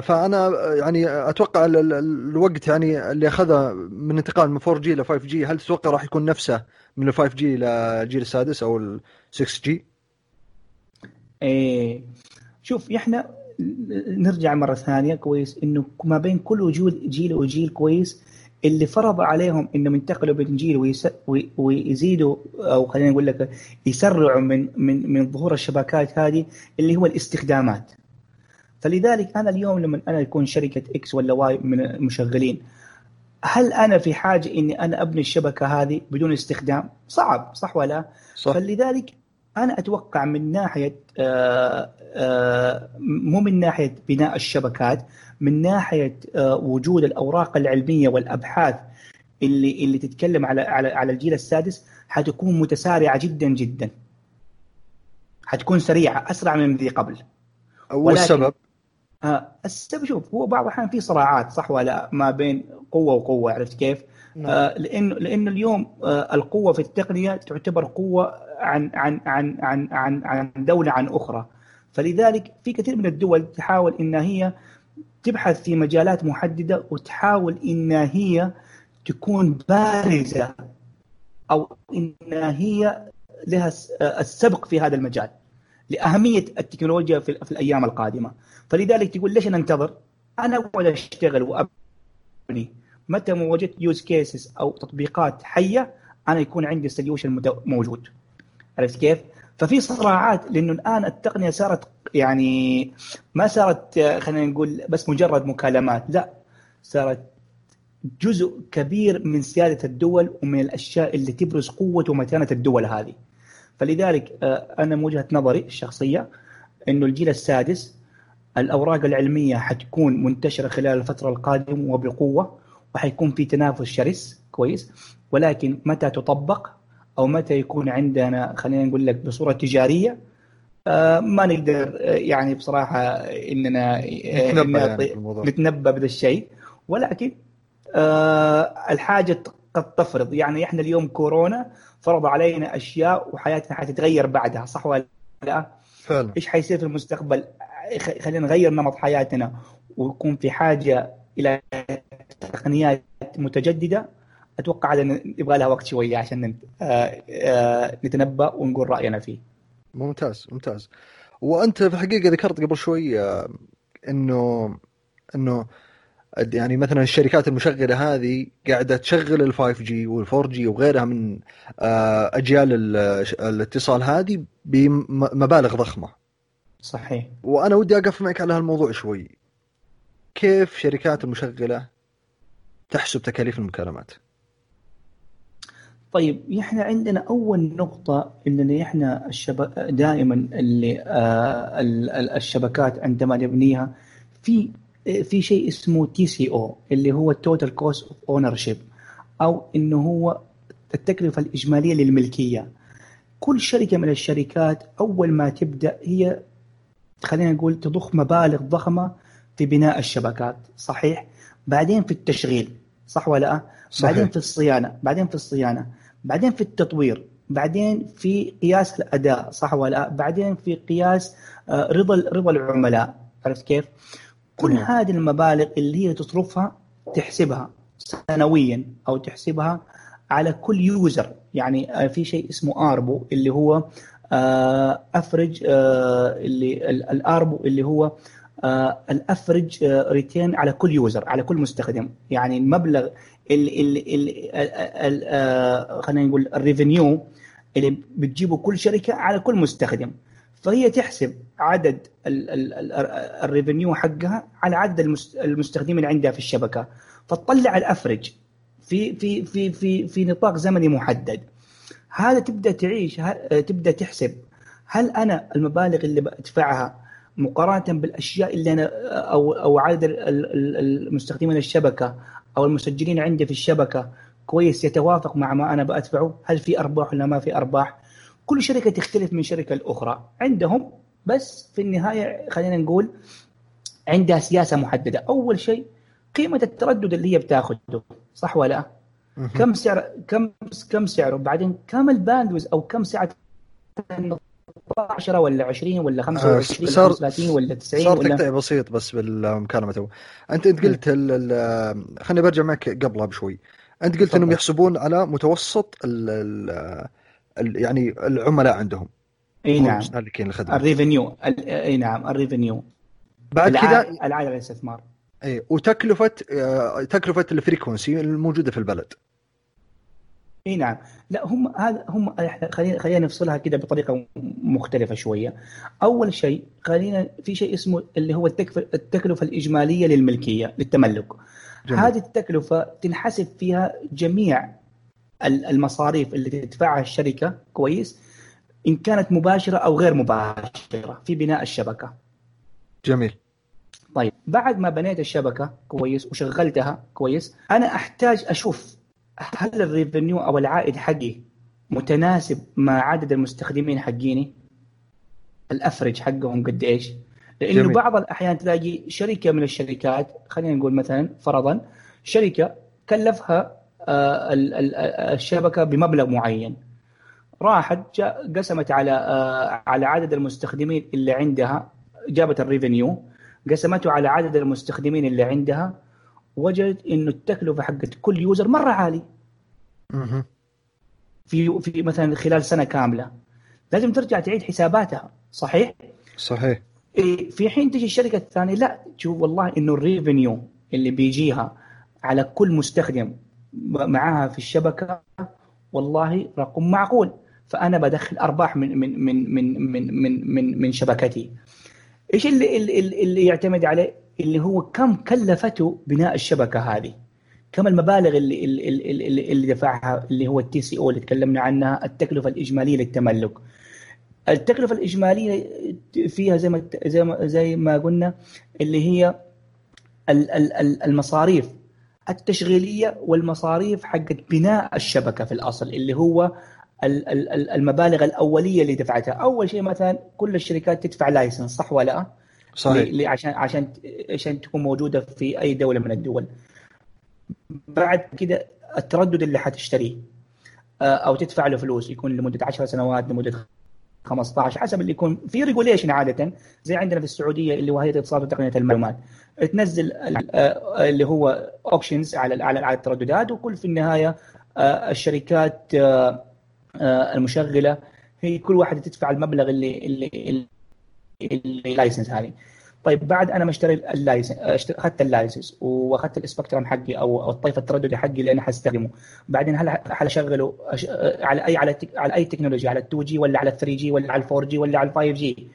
فأنا يعني أتوقع الوقت يعني اللي أخذه من انتقال من 4 جي ل 5 جي هل تتوقع راح يكون نفسه من ال 5G للجيل السادس أو ال 6G؟ إيه شوف إحنا نرجع مرة ثانية كويس إنه ما بين كل جيل جيل وجيل كويس اللي فرض عليهم إنهم ينتقلوا بين جيل ويزيدوا أو خلينا نقول لك يسرعوا من من من ظهور الشبكات هذه اللي هو الاستخدامات. فلذلك أنا اليوم لما أنا أكون شركة X ولا Y من المشغلين هل أنا في حاجة إني أنا أبني الشبكة هذه بدون استخدام؟ صعب صح ولا؟ صح. فلذلك أنا أتوقع من ناحية آآ آآ مو من ناحية بناء الشبكات من ناحية آه، وجود الأوراق العلمية والأبحاث اللي اللي تتكلم على على على الجيل السادس حتكون متسارعة جدا جدا حتكون سريعة أسرع من ذي قبل والسبب آه السبب شوف هو بعض الأحيان في صراعات صح ولا ما بين قوة وقوة عرفت كيف؟ نعم. آه لأنه لأنه اليوم آه القوة في التقنية تعتبر قوة عن عن عن عن عن عن دولة عن أخرى فلذلك في كثير من الدول تحاول إن هي تبحث في مجالات محددة وتحاول إن هي تكون بارزة أو إن هي لها السبق في هذا المجال لأهمية التكنولوجيا في, في الأيام القادمة. فلذلك تقول ليش ننتظر؟ أنا اقعد أشتغل وأبني. متى ما وجدت use cases أو تطبيقات حية أنا يكون عندي solution موجود. عرفت كيف؟ ففي صراعات لأنه الآن التقنية صارت يعني ما صارت خلينا نقول بس مجرد مكالمات لا. صارت جزء كبير من سيادة الدول ومن الأشياء اللي تبرز قوة ومتانة الدول هذه. فلذلك آه، أنا من وجهة نظري الشخصية إنه الجيل السادس الأوراق العلمية حتكون منتشرة خلال الفترة القادمة وبقوة وحيكون في تنافس شرس كويس ولكن متى تطبق أو متى يكون عندنا خلينا نقول لك بصورة تجارية آه ما نقدر آه يعني بصراحة إننا نتنبأ يعني نتنبأ بهذا الشيء. ولكن آه الحاجة قد تفرض يعني إحنا اليوم كورونا فرض علينا أشياء وحياتنا حتتغير بعدها صح ولا لا؟ فعلا إيش حيصير في المستقبل؟ خلينا نغير نمط حياتنا ويكون في حاجة إلى تقنيات متجددة أتوقع هذا يبغى لها وقت شوية عشان آه، آه، نتنبأ ونقول رأينا فيه. ممتاز ممتاز. وأنت في الحقيقة ذكرت قبل شوي إنه إنه يعني مثلا الشركات المشغلة هذه قاعدة تشغل ال 5 جي وال 4 جي وغيرها من أجيال الاتصال هذه بمبالغ ضخمة. صحيح. وأنا ودي أقف معك على هالموضوع شوي. كيف شركات المشغلة تحسب تكاليف المكالمات؟ طيب إحنا عندنا أول نقطة إننا إحنا الشبك دائما اللي آه الشبكات عندما نبنيها في في شيء اسمه TCO اللي هو ال total cost of ownership أو إنه هو التكلفة الإجمالية للملكية. كل شركة من الشركات أول ما تبدأ هي خلينا نقول تضخ مبالغ ضخمة في بناء الشبكات صحيح؟ بعدين في التشغيل صح ولا لأ؟ صحيح. بعدين في الصيانة بعدين في الصيانة بعدين في التطوير بعدين في قياس الأداء صح ولا لأ؟ بعدين في قياس آه، رضا رضا العملاء عرفت كيف؟ كل. هذه المبالغ اللي هي تصرفها تحسبها سنويا أو تحسبها على كل يوزر. يعني آه، في شيء اسمه آربو اللي هو average آه، اللي ال ARPU اللي هو ال average return على كل user على كل مستخدم. يعني المبلغ اللي اللي خلينا نقول ال revenue اللي بتجيبه كل شركة على كل مستخدم. فهي تحسب عدد ال revenue حقها على عدد المستخدمين عندها في الشبكة. فتطلع ال average في في في في في نطاق زمني محدد. هذا تبدأ تعيش تبدأ تحسب. هل أنا المبالغ اللي بدفعها مقارنة بالأشياء اللي أنا أو أو عدد المستخدمين الشبكة أو المسجلين عندي في الشبكة كويس يتوافق مع ما أنا بدفعه هل في أرباح ولا ما في أرباح؟ كل شركة تختلف من شركة الاخرى عندهم بس في النهاية خلينا نقول عندها سياسة محددة. أول شيء قيمة التردد اللي هي بتاخذه صح ولا لا؟ كم سعر كم كم سعره؟ بعدين كم ال bandwidth أو كم سعة 10 ولا 20 ولا 25 صار ولا 30 ولا 90 صار تقطيع بسيط بس بالمكالمة تو. انت أنت قلت خليني برجع معك قبلها بشوي. أنت قلت إنهم يحسبون على متوسط ال يعني العملاء عندهم. إي نعم. الخدمه الريفينيو إي نعم ال revenue. بعد كذا العائد الاستثمار إي وتكلفة آه، تكلفة ال frequency الموجودة في البلد. إي نعم. لا هم هذا هم خلينا خلينا نفصلها كده بطريقة مختلفة شوية. أول شيء خلينا في شيء اسمه اللي هو التكلفة الإجمالية للملكية للتملك. جميل. هذه التكلفة تنحسب فيها جميع المصاريف اللي تدفعها الشركة كويس إن كانت مباشرة أو غير مباشرة في بناء الشبكة. جميل. طيب بعد ما بنيت الشبكة كويس وشغلتها كويس أنا أحتاج أشوف هل الريفنيو أو العائد حقي متناسب مع عدد المستخدمين حقيني؟ الافرج حقهم قد إيش؟ لأنه جميل. بعض الأحيان تلاقي شركة من الشركات خلينا نقول مثلا فرضا شركة كلفها الشبكة بمبلغ معين. راحت قسمت على آه، على عدد المستخدمين اللي عندها جابت ال revenue قسمته على عدد المستخدمين اللي عندها وجدت إنه التكلفة حقت كل user مرة عالي في في مثلا خلال سنة كاملة. لازم ترجع تعيد حساباتها. صحيح؟ صحيح. في حين تجي الشركة الثانية لا تشوف والله إنه ال revenue اللي بيجيها على كل مستخدم معاها في الشبكة والله رقم معقول. فأنا بدخل أرباح من من من من من من من, من شبكتي. إيش اللي, اللي اللي يعتمد عليه؟ اللي هو كم كلفته بناء الشبكة هذه. كم المبالغ اللي اللي, اللي, اللي دفعها اللي هو التي سي أو اللي تكلمنا عنها التكلفة الإجمالية للتملك. التكلفة الإجمالية فيها زي ما زي ما زي ما قلنا اللي هي المصاريف. التشغيلية والمصاريف حقت بناء الشبكة في الأصل اللي هو المبالغ الأولية اللي دفعتها. أول شيء مثلا كل الشركات تدفع لايسنس صح ولا لا؟ صحيح. عشان عشان عشان تكون موجودة في أي دولة من الدول. بعد كده التردد اللي حتشتريه آه، أو تدفع له فلوس يكون لمدة 10 سنوات لمدة 15 حسب اللي يكون. في regulation عادة زي عندنا في السعودية اللي هو هيئة الاتصالات وتقنية المعلومات. تنزل آه، اللي هو options على على الترددات وكل في النهاية آه، الشركات المشغلة هي كل واحدة تدفع المبلغ اللي اللي اللي license هذه. طيب بعد أنا ما اشتري ال license أخذت ال license وأخذت ال spectrum حقي أو الطيف الترددي حقي اللي أنا حستخدمه. بعدين هل هل أشغله على اي على على أي تكنولوجيا على ال 2G ولا على ال 3G ولا على ال 4G ولا على ال 5G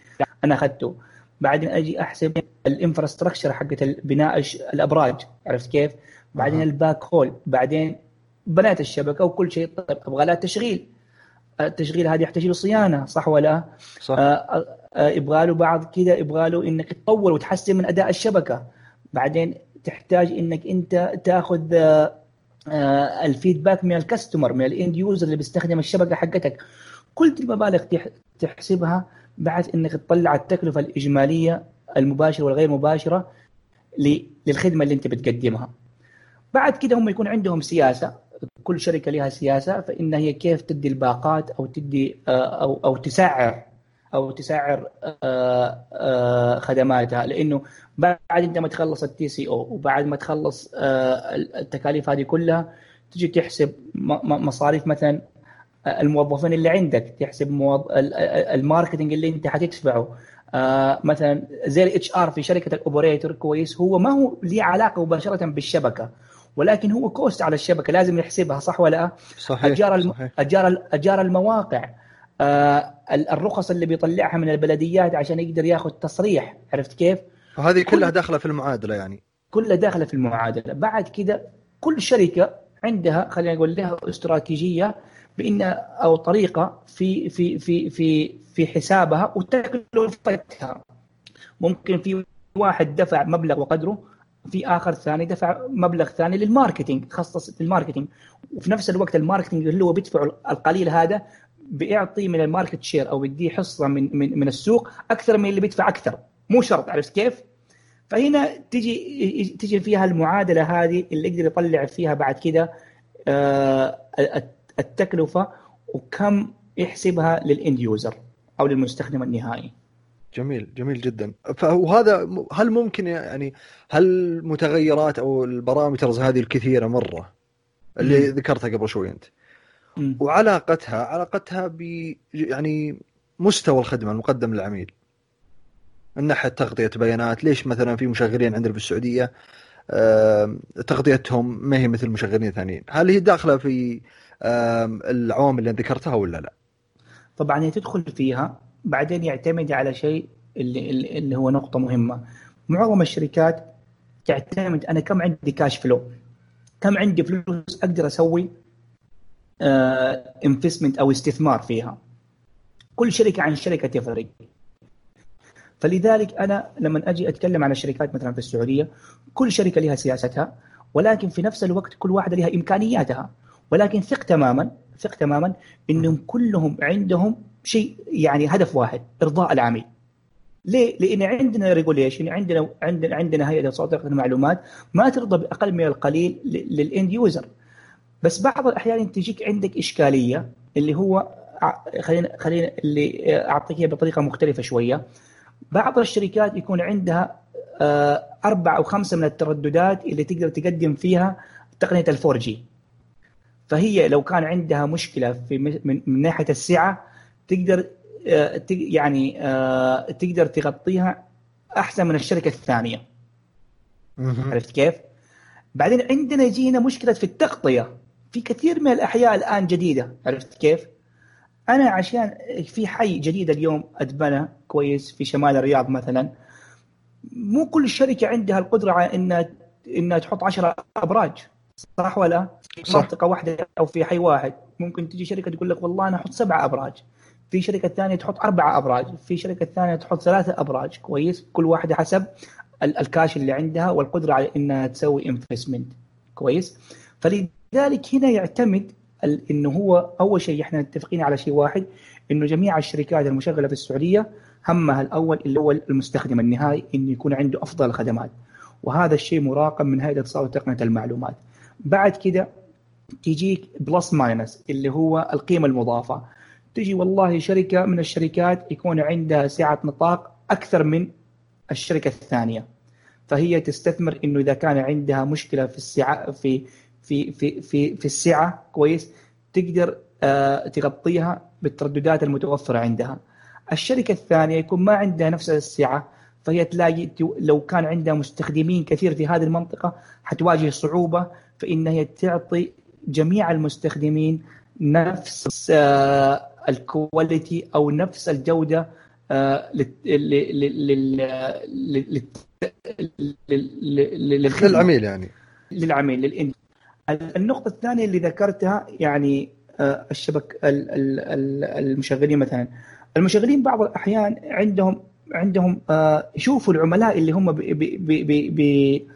أنا أخذته. بعدين أجي أحسب ال infrastructure حقت بناء الابراج عرفت كيف؟ بعدين ال backhaul بعدين بنيت الشبكة وكل شيء طيب أبغى لها تشغيل. التشغيل هذه يحتاج له صيانة صح ولا؟ صح. آه آه، يبغى له بعض كذا يبغى له إنك تطور وتحسن من أداء الشبكة. بعدين تحتاج إنك أنت تأخذ آه، آه، الفيدباك من الكاستمر من الإند يوزر اللي بيستخدم الشبكة حقتك. كل دي المبالغ تحسبها بعد إنك تطلع التكلفة الإجمالية المباشرة والغير مباشرة للخدمة اللي انت بتقدمها بعد كده هم يكون عندهم سياسة كل شركة لها سياسة فإن هي كيف تدي الباقات أو تدي أو أو تسعر أو تسعر آه، آه، خدماتها لأنه بعد انت ما تخلص ال TCO وبعد ما تخلص آه، التكاليف هذه كلها تجي تحسب مصاريف مثلا الموظفين اللي عندك تحسب. ال marketing اللي انت حتدفعه آه مثلا زي ال HR في شركة ال operator كويس هو ما هو ليه علاقة مباشرة بالشبكة ولكن هو cost على الشبكة لازم يحسبها صح ولا لا؟ صحيح أجار صحيح. أجار أجار المواقع آه الرخص اللي بيطلعها من البلديات عشان يقدر ياخذ تصريح عرفت كيف؟ وهذه كلها كل داخلة في المعادلة يعني كلها داخلة في المعادلة بعد كذا كل شركة عندها خلينا نقول لها استراتيجية بإن أو طريقة في في في في في حسابها وتكلفتها ممكن في واحد دفع مبلغ وقدره في آخر ثاني دفع مبلغ ثاني لل marketing خصص في ال marketing. وفي نفس الوقت ال marketing اللي هو بيدفع القليل هذا بيعطي من ال market share أو بيديه حصة من من من السوق أكثر من اللي بيدفع أكثر. مو شرط عرفت كيف؟ فهنا تجي تجي فيها المعادلة هذه اللي يقدر يطلع فيها بعد كده آه، التكلفة وكم يحسبها لل end user أو للمستخدم النهائي. جميل جميل جدا. فهذا هل ممكن يعني هل متغيرات أو ال parameters هذه الكثيرة مرة اللي ذكرتها قبل شوي أنت؟ وعلاقتها علاقتها ب يعني مستوى الخدمة المقدم للعميل. من ناحية تغطية بيانات ليش مثلا في مشغلين عندنا في السعودية تغطيتهم ما هي مثل مشغلين ثانيين؟ هل هي داخلة في العوامل اللي ذكرتها ولا لا؟ طبعا هي تدخل فيها بعدين يعتمد على شيء اللي, اللي هو نقطة مهمة. معظم الشركات تعتمد أنا كم عندي كاش فلو كم عندي فلوس أقدر أسوي investment آه، أو استثمار فيها؟ كل شركة عن شركة تفرق. فلذلك أنا لما أجي أتكلم عن الشركات مثلا في السعودية كل شركة لها سياستها ولكن في نفس الوقت كل واحدة لها إمكانياتها. ولكن ثق تماما ثق تماما إنهم كلهم عندهم شيء يعني هدف واحد إرضاء العميل. ليه؟ لأن عندنا regulation عندنا عندنا عندنا هيئة اتصالات المعلومات ما ترضى بأقل من القليل لل end user بس بعض الأحيان تجيك عندك إشكالية اللي هو خلينا خلينا اللي أعطيك إياها بطريقة مختلفة شوية. بعض الشركات يكون عندها آه، أربع أو خمسة من الترددات اللي تقدر تقدم فيها تقنية الفور جي فهي لو كان عندها مشكلة في من, من ناحية السعة تقدر آه، يعني آه، تقدر تغطيها أحسن من الشركة الثانية. عرفت كيف؟ بعدين عندنا يجينا مشكلة في التغطية. في كثير من الأحياء الآن جديدة. عرفت كيف؟ أنا عشان في حي جديد اليوم اتبنى كويس في شمال الرياض مثلا. مو كل شركة عندها القدرة على إنها إنها تحط 10 أبراج. صح ولا؟ في منطقه واحدة أو في حي واحد. ممكن تجي شركة تقول لك والله أنا أحط سبعة أبراج. في شركة ثانية تحط اربعة أبراج. في شركة ثانية تحط ثلاثة أبراج. كويس. كل واحدة حسب الكاش اللي عندها والقدرة على إنها تسوي investment كويس. فلذلك هنا يعتمد إنه هو أول شيء إحنا متفقين على شيء واحد إنه جميع الشركات المشغلة في السعودية همها الأول اللي هو المستخدم النهائي إنه يكون عنده أفضل الخدمات وهذا الشيء مراقب من هيئة الاتصال وتقنية المعلومات. بعد كده تجيك plus minus اللي هو القيمة المضافة. تجي والله شركة من الشركات يكون عندها سعة نطاق أكثر من الشركة الثانية. فهي تستثمر إنه إذا كان عندها مشكلة في السعة في في في في في السعة كويس تقدر آه تغطيها بالترددات المتوفرة عندها. الشركة الثانية يكون ما عندها نفس السعة فهي تلاقي لو كان عندها مستخدمين كثير في هذه المنطقة حتواجه صعوبة في ان هي تعطي جميع المستخدمين نفس آه الكواليتي أو نفس الجودة آه للعميل يعني. للعميل للإن النقطة الثانية اللي ذكرتها يعني آه، الشبك المشغلين مثلا. المشغلين بعض الأحيان عندهم عندهم آه، يشوفوا العملاء اللي هم بي بي بي بي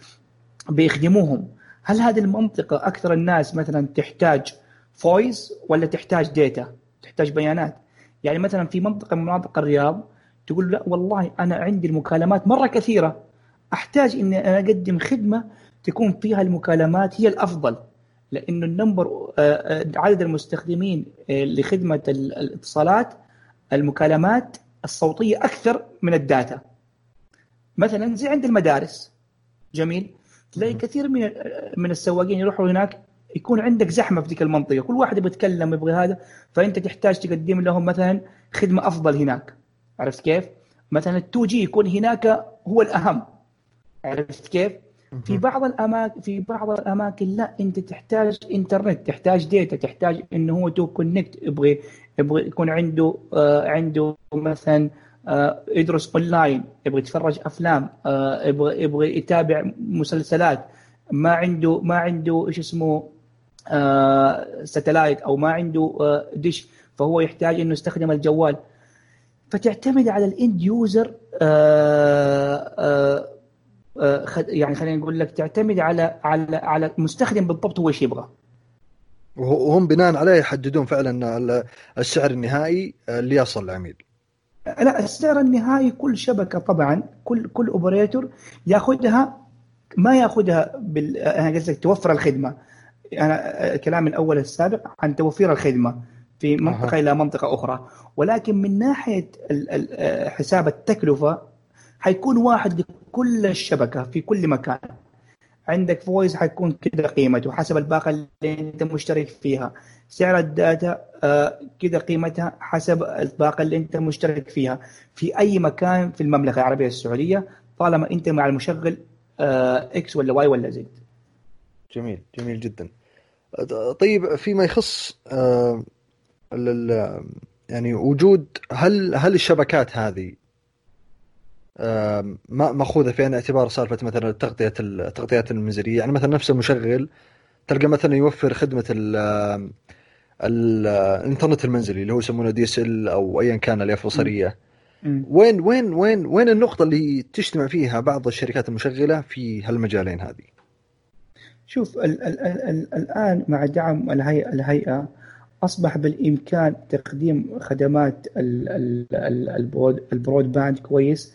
بيخدموهم. هل هذه المنطقة أكثر الناس مثلا تحتاج voice ولا تحتاج data؟ تحتاج بيانات. يعني مثلا في منطقة من مناطق الرياض تقول لا والله أنا عندي المكالمات مرة كثيرة. أحتاج أني أنا أقدم خدمة تكون فيها المكالمات هي الأفضل لأنه ال number آه، آه، عدد المستخدمين لخدمة الاتصالات المكالمات الصوتية أكثر من ال data. مثلا زي عند المدارس. جميل. تلاقي كثير من من السواقين يروحوا هناك يكون عندك زحمة في ذيك المنطقة. كل واحد يبغى يتكلم يبغى هذا فأنت تحتاج تقدم لهم مثلا خدمة أفضل هناك. عرفت كيف؟ مثلا ال 2G يكون هناك هو الأهم. عرفت كيف؟ في بعض الاماكن في بعض الأماكن لا أنت تحتاج انترنت تحتاج data تحتاج إنه هو to connect يبغى يبغى يكون عنده آه عنده مثلا آه يدرس أونلاين يبغى يتفرج أفلام آه يبغى يبغى يتابع مسلسلات ما عنده ما عنده إيش اسمه آه satellite أو ما عنده آه dish فهو يحتاج إنه يستخدم الجوال. فتعتمد على ال end user آه آه آه، يعني خلينا نقول لك تعتمد على على على المستخدم بالضبط هو إيش يبغى. وهم بناء عليه يحددون فعلا السعر النهائي اللي يصل للعميل لا السعر النهائي كل شبكة طبعا كل كل operator يأخذها ما يأخذها بال أنا قصدك توفر الخدمة. أنا كلامي الأول السابق عن توفير الخدمة في منطقة أه. إلى منطقة أخرى. ولكن من ناحية حساب التكلفة حيكون واحد لكل الشبكة في كل مكان. عندك voice حيكون كذا قيمته حسب الباقة اللي أنت مشترك فيها. سعر ال data آه كذا قيمتها حسب الباقة اللي أنت مشترك فيها. في أي مكان في المملكة العربية السعودية طالما أنت مع المشغل آه X ولا Y ولا Z جميل جميل جدا. طيب فيما يخص آه يعني وجود هل هل الشبكات هذه مأخوذة في عين الاعتبار سالفة مثلا التغطية التغطيات المنزلية. يعني مثلا نفس المشغل تلقى مثلا يوفر خدمة ال الإنترنت المنزلي اللي هو يسمونه DSL أو ايا كان الياف البصريه وين وين وين وين النقطة اللي تجتمع فيها بعض الشركات المشغلة في هالمجالين هذه؟ شوف ال ال ال الآن مع دعم الهيئة الهيئة أصبح بالإمكان تقديم خدمات ال broadband كويس.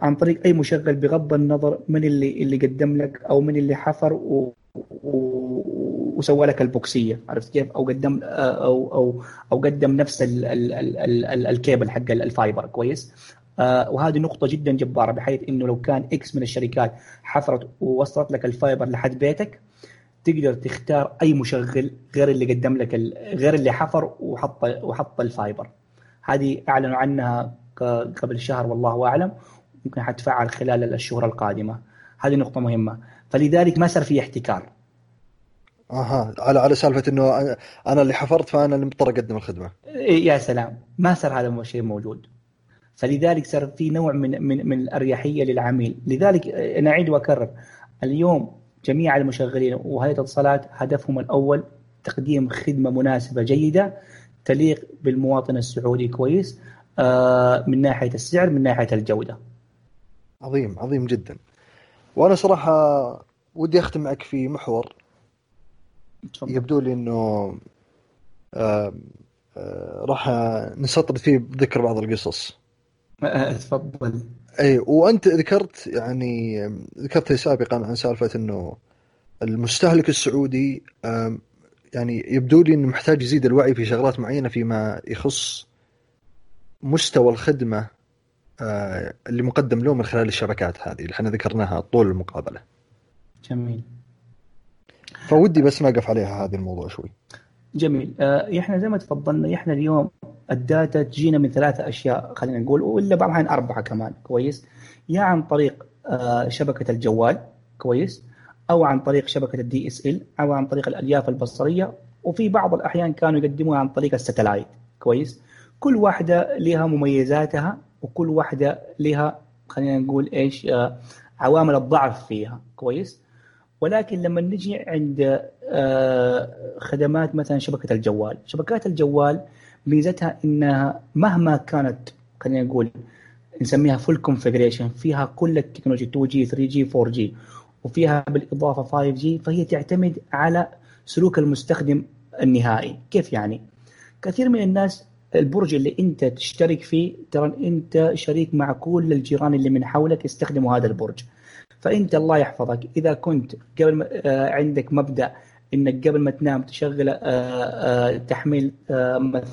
عن طريق أي مشغل بغض النظر من اللي اللي قدم لك أو من اللي حفر و وسوى لك ال box هي. عرفت كيف؟ أو قدم أو أو أو قدم نفس ال ال ال ال الكيبل حق ال fiber. كويس؟ آه وهذه نقطة جدا جبارة بحيث إنه لو كان X من الشركات حفرت ووصلت لك ال fiber لحد بيتك تقدر تختار أي مشغل غير اللي قدم لك غير اللي حفر وحط وحط ال fiber. هذه أعلنوا عنها قبل شهر والله أعلم. ممكن حتفعل خلال الشهور القادمة. هذه نقطة مهمة. فلذلك ما صار في احتكار. أها على على سالفة إنه أنا اللي حفرت فأنا اللي مضطر أقدم الخدمة. يا سلام. ما صار هذا الشيء موجود. فلذلك صار في نوع من من من الأريحية للعميل. لذلك أنا أعيد وأكرر. اليوم جميع المشغلين وهيئة الاتصالات هدفهم الأول تقديم خدمة مناسبة جيدة تليق بالمواطن السعودي كويس آه، من ناحية السعر من ناحية الجودة. عظيم عظيم جدا. وأنا صراحة ودي اختم معك في محور يبدو لي إنه آه آه راح نسطر فيه بذكر بعض القصص. آه، تفضل. أي وأنت ذكرت يعني ذكرت سابقا عن سالفة إنه المستهلك السعودي يعني يبدو لي إنه محتاج يزيد الوعي في شغلات معينة فيما يخص مستوى الخدمة آه، اللي مقدم له من خلال الشبكات هذه اللي إحنا ذكرناها طول المقابلة. جميل. فودي بس نقف عليها هذا الموضوع شوي. جميل آه، إحنا زي ما تفضلنا إحنا اليوم ال data تجينا من ثلاثة أشياء خلينا نقول ولا بعض الاحيان أربعة كمان كويس يا عن طريق آه، شبكة الجوال كويس أو عن طريق شبكة ال DSL أو عن طريق الألياف البصرية وفي بعض الأحيان كانوا يقدموها عن طريق ال satellite كويس كل واحدة لها مميزاتها وكل واحدة لها خلينا نقول إيش آه، عوامل الضعف فيها. كويس؟ ولكن لما نجي عند آه، خدمات مثلا شبكة الجوال. شبكات الجوال ميزتها إنها مهما كانت خلينا نقول نسميها full configuration فيها كل التكنولوجيا 2 جي 3 جي 4 جي وفيها بالإضافة 5 جي فهي تعتمد على سلوك المستخدم النهائي. كيف يعني؟ كثير من الناس البرج اللي انت تشترك فيه ترى انت شريك مع كل الجيران اللي من حولك يستخدموا هذا البرج. فانت الله يحفظك. إذا كنت قبل آه عندك مبدأ إنك قبل ما تنام تشغل آه آه تحميل مثلا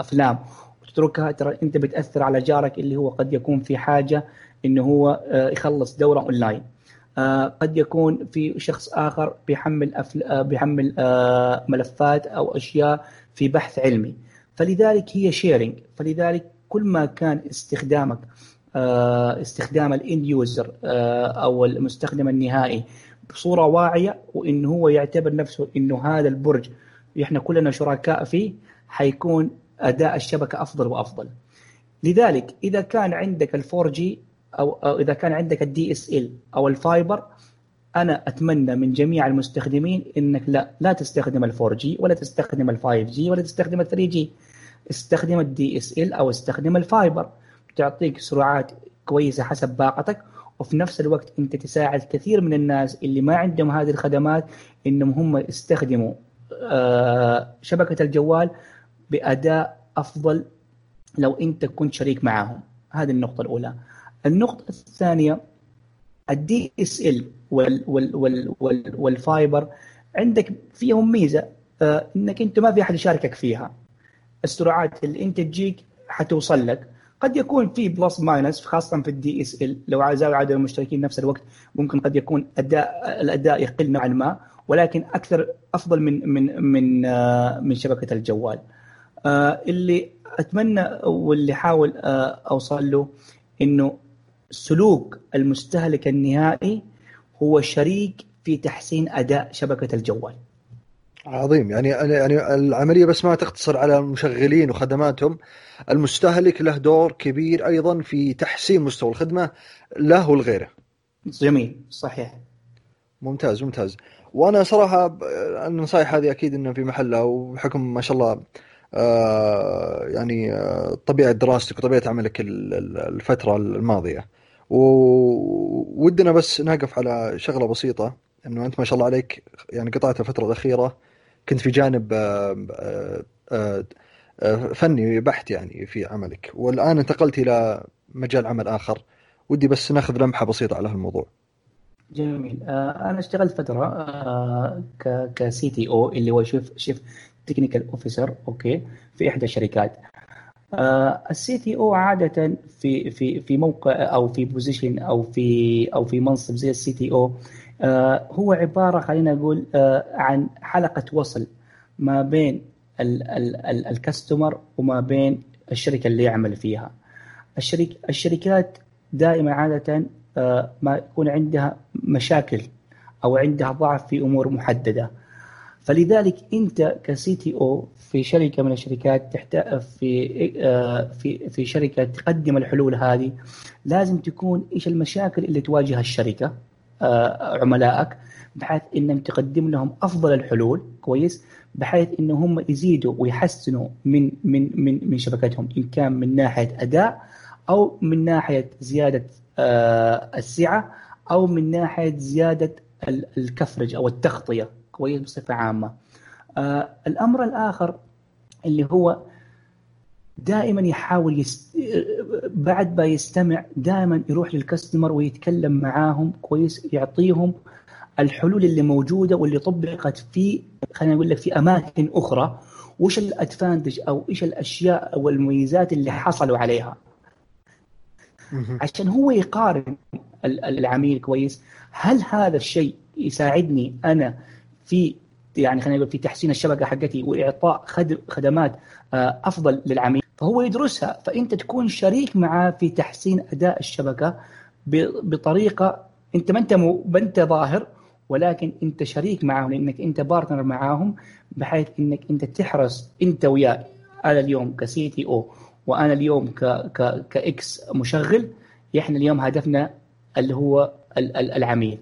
أفلام وتتركها ترى أنت بتأثر على جارك اللي هو قد يكون في حاجة إنه هو يخلص دورة أونلاين. قد يكون في شخص آخر بيحمل أفل... بيحمل ملفات أو أشياء في بحث علمي. فلذلك هي sharing فلذلك كل ما كان استخدامك آه، استخدام ال end user آه، أو المستخدم النهائي بصورة واعية وانه هو يعتبر نفسه إنه هذا البرج إحنا كلنا شركاء فيه حيكون أداء الشبكة أفضل وأفضل. لذلك إذا كان عندك ال 4G أو, إذا كان عندك ال DSL أو ال fiber أنا أتمنى من جميع المستخدمين إنك لا لا تستخدم ال 4 جي ولا تستخدم ال 5 جي ولا تستخدم ال 3 جي استخدم ال أو استخدم ال fiber تعطيك سرعات كويسة حسب باقتك وفي نفس الوقت أنت تساعد كثير من الناس اللي ما عندهم هذه الخدمات إنهم هم يستخدموا آه، شبكة الجوال بأداء أفضل لو أنت كنت شريك معهم. هذه النقطة الأولى. النقطة الثانية ال DSL وال fiber عندك فيهم ميزة آه، إنك أنت ما في أحد يشاركك فيها. السرعات اللي أنت تجيك حتوصل لك. قد يكون في plus minus خاصة في ال DSL. لو زاد عدد المشتركين نفس الوقت ممكن قد يكون اداء الأداء يقل نوعا ما ولكن أكثر أفضل من من من آه، من شبكة الجوال. آه، اللي أتمنى واللي حاول أوصل له إنه سلوك المستهلك النهائي هو شريك في تحسين أداء شبكة الجوال. عظيم. يعني يعني العملية بس ما تقتصر على المشغلين وخدماتهم. المستهلك له دور كبير أيضا في تحسين مستوى الخدمة له ولغيره. جميل. صحيح. ممتاز ممتاز. وأنا صراحة النصائح هذه أكيد انها في محلها وبحكم ما شاء الله آه يعني آه طبيعة دراستك وطبيعة عملك الفترة الماضية. وودنا بس نقف على شغلة بسيطة إنه أنت ما شاء الله عليك يعني قطعت الفترة الأخيرة كنت في جانب آه، آه، آه، فني بحت يعني في عملك. والآن انتقلت إلى مجال عمل آخر. ودي بس ناخذ لمحة بسيطة على هالموضوع. جميل. أنا اشتغلت فترة ك CTO اللي هو chief chief technical officer okay في إحدى الشركات. ال CTO عادة في في في موقع أو في position أو في أو في منصب زي ال CTO آه، هو عبارة خلينا نقول آه، عن حلقة وصل ما بين الكاستمر وما بين الشركة اللي يعمل فيها. الشرك الشركات دائما عادة آه، ما يكون عندها مشاكل أو عندها ضعف في أمور محددة. فلذلك انت كسي تي أو في شركة من الشركات تحتاج في آه، في في شركة تقدم الحلول هذه لازم تكون إيش المشاكل اللي تواجه الشركة آه، عملائك بحيث إنهم تقدم لهم أفضل الحلول كويس؟ بحيث ان هم يزيدوا ويحسنوا من من من من شبكتهم إن كان من ناحية أداء أو من ناحية زيادة آه، السعة أو من ناحية زيادة الكفرج أو التغطية. كويس بصفة عامة. آه، الأمر الآخر اللي هو دائما يحاول يست... بعد ما يستمع دائما يروح للكاستمر ويتكلم معاهم كويس يعطيهم الحلول اللي موجودة واللي طبقت في خلينا نقول لك في أماكن أخرى وش الأدفانتج أو إيش الأشياء أو المميزات اللي حصلوا عليها عشان هو يقارن العميل كويس هل هذا الشيء يساعدني أنا في يعني خلينا نقول في تحسين الشبكة حقتي وإعطاء خدمات آه، أفضل للعميل فهو يدرسها. فأنت تكون شريك معاه في تحسين أداء الشبكة بطريقة أنت ما أنت ما أنت ظاهر ولكن أنت شريك معاهم لأنك أنت partner معاهم بحيث أنك أنت تحرص أنت وياه أنا اليوم ك CTO وأنا اليوم ك ك ك X مشغل إحنا اليوم هدفنا اللي هو العميل.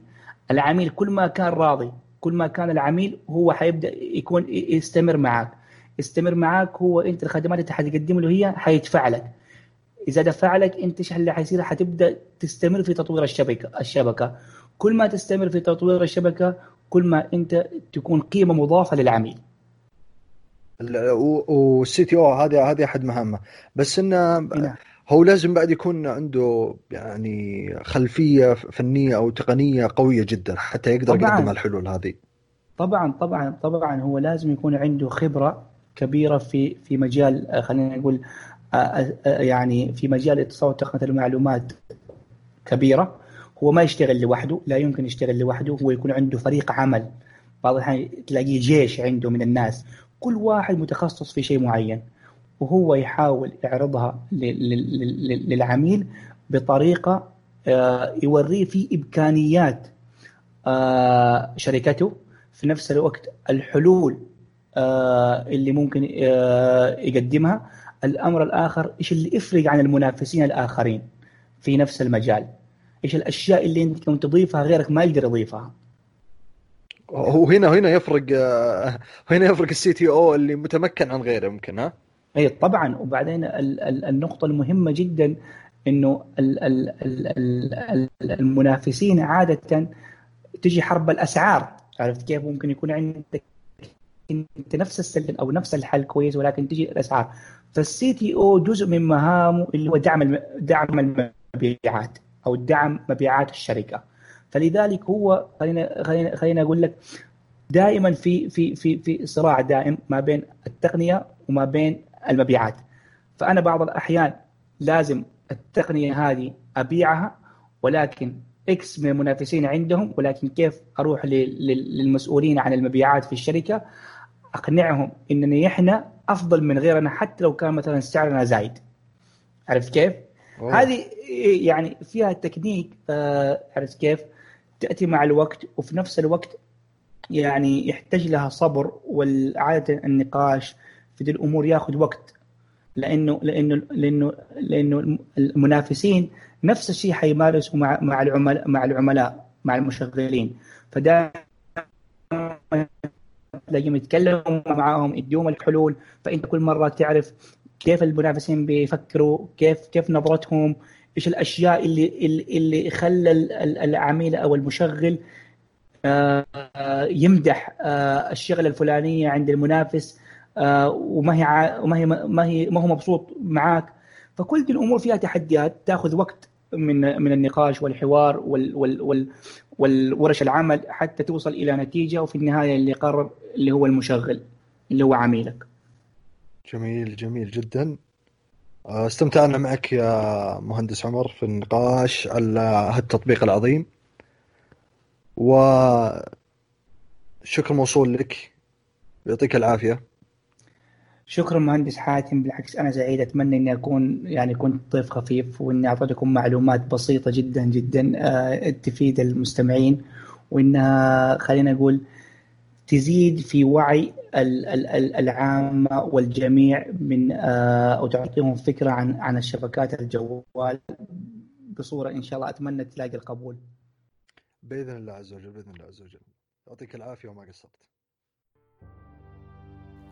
العميل كل ما كان راضي كل ما كان العميل هو حيبدأ يكون يستمر معك يستمر معك هو أنت الخدمات اللي حتقدم له هي حيدفع لك. إذا دفع لك أنت إيش اللي حيصير؟ حتبدأ تستمر في تطوير الشبكه الشبكة. كل ما تستمر في تطوير الشبكة كل ما أنت تكون قيمة مضافة للعميل. والسي تي أو هذه هذه أحد مهامه بس انه نعم. هو لازم بعد يكون عنده يعني خلفية فنية أو تقنية قوية جدا حتى يقدر طبعاً. يقدم الحلول هذه. طبعا طبعا طبعا هو لازم يكون عنده خبرة كبيرة في في مجال خلينا نقول يعني في مجال اتصال وتقنيه المعلومات كبيرة. هو ما يشتغل لوحده لا يمكن يشتغل لوحده هو يكون عنده فريق عمل. بعض الأحيان تلاقيه جيش عنده من الناس. كل واحد متخصص في شيء معين. وهو يحاول يعرضها للعميل بطريقة آه، يوريه في إمكانيات آه، شركته في نفس الوقت الحلول آه، اللي ممكن يقدمها. الأمر الآخر إيش اللي يفرق عن المنافسين الآخرين في نفس المجال؟ إيش الأشياء اللي أنت كنت تضيفها غيرك ما يقدر يضيفها؟ وهنا هنا يفرق هنا يفرق السي تي أو اللي متمكن عن غيره يمكن ها؟ أي طبعا وبعدين النقطة المهمة جدا إنه المنافسين عادة تجي حرب الأسعار. عرفت كيف؟ ممكن يكون عندك أنت نفس السلم أو نفس الحل كويس ولكن تجي الأسعار. فالسي تي أو جزء من مهامه اللي هو دعم دعم المبيعات أو دعم مبيعات الشركة. فلذلك هو خلينا خلينا خلينا أقول لك دائما في في في في صراع دائم ما بين التقنية وما بين المبيعات فأنا بعض الأحيان لازم التقنية هذه أبيعها ولكن X من المنافسين عندهم ولكن كيف أروح للمسؤولين عن المبيعات في الشركة أقنعهم اننا إحنا أفضل من غيرنا حتى لو كان مثلا سعرنا زايد عرفت كيف؟ هذه يعني فيها تكنيك آه عرفت كيف؟ تأتي مع الوقت وفي نفس الوقت يعني يحتاج لها صبر والعادة النقاش في الأمور ياخذ وقت. لأنه لأنه لأنه لأنه المنافسين نفس الشيء حيمارسوا مع مع العملاء مع العملاء مع المشغلين. فدائما تلاقيهم يتكلموا معاهم يديهم الحلول. فأنت كل مرة تعرف كيف المنافسين بيفكروا كيف كيف نظرتهم إيش الأشياء اللي اللي خلى العميل أو المشغل آه، يمدح آه، الشغلة الفلانية عند المنافس. وما هي وما هي ما هي ما هو مبسوط معاك. فكل دي الأمور فيها تحديات تأخذ وقت من من النقاش والحوار وال وال وال والورش العمل حتى توصل إلى نتيجة وفي النهاية اللي يقرر اللي هو المشغل اللي هو عميلك. جميل جميل جدا. آه، استمتعنا معك يا مهندس عمر في النقاش على هالتطبيق العظيم. وشكر موصول لك. يعطيك العافية. شكرا مهندس حاتم بالعكس أنا سعيد أتمنى إني أكون يعني كنت ضيف خفيف وإني أعطيتكم معلومات بسيطة جدا جدا آه، تفيد المستمعين. وانها خلينا نقول تزيد في وعي العامة والجميع من أو تعطيهم فكرة عن عن الشبكات الجوال بصورة إن شاء الله أتمنى تلاقي القبول. بإذن الله عز وجل بإذن الله عز وجل. يعطيك العافية وما قصرت.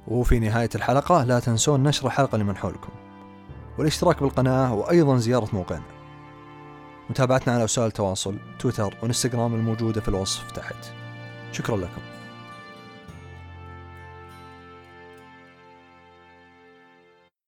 وفي نهاية الحلقة لا تنسون نشر الحلقة لمن حولكم والاشتراك بالقناة وأيضا زيارة موقعنا. متابعتنا على وسائل التواصل تويتر وإنستغرام الموجودة في الوصف تحت. شكرا لكم.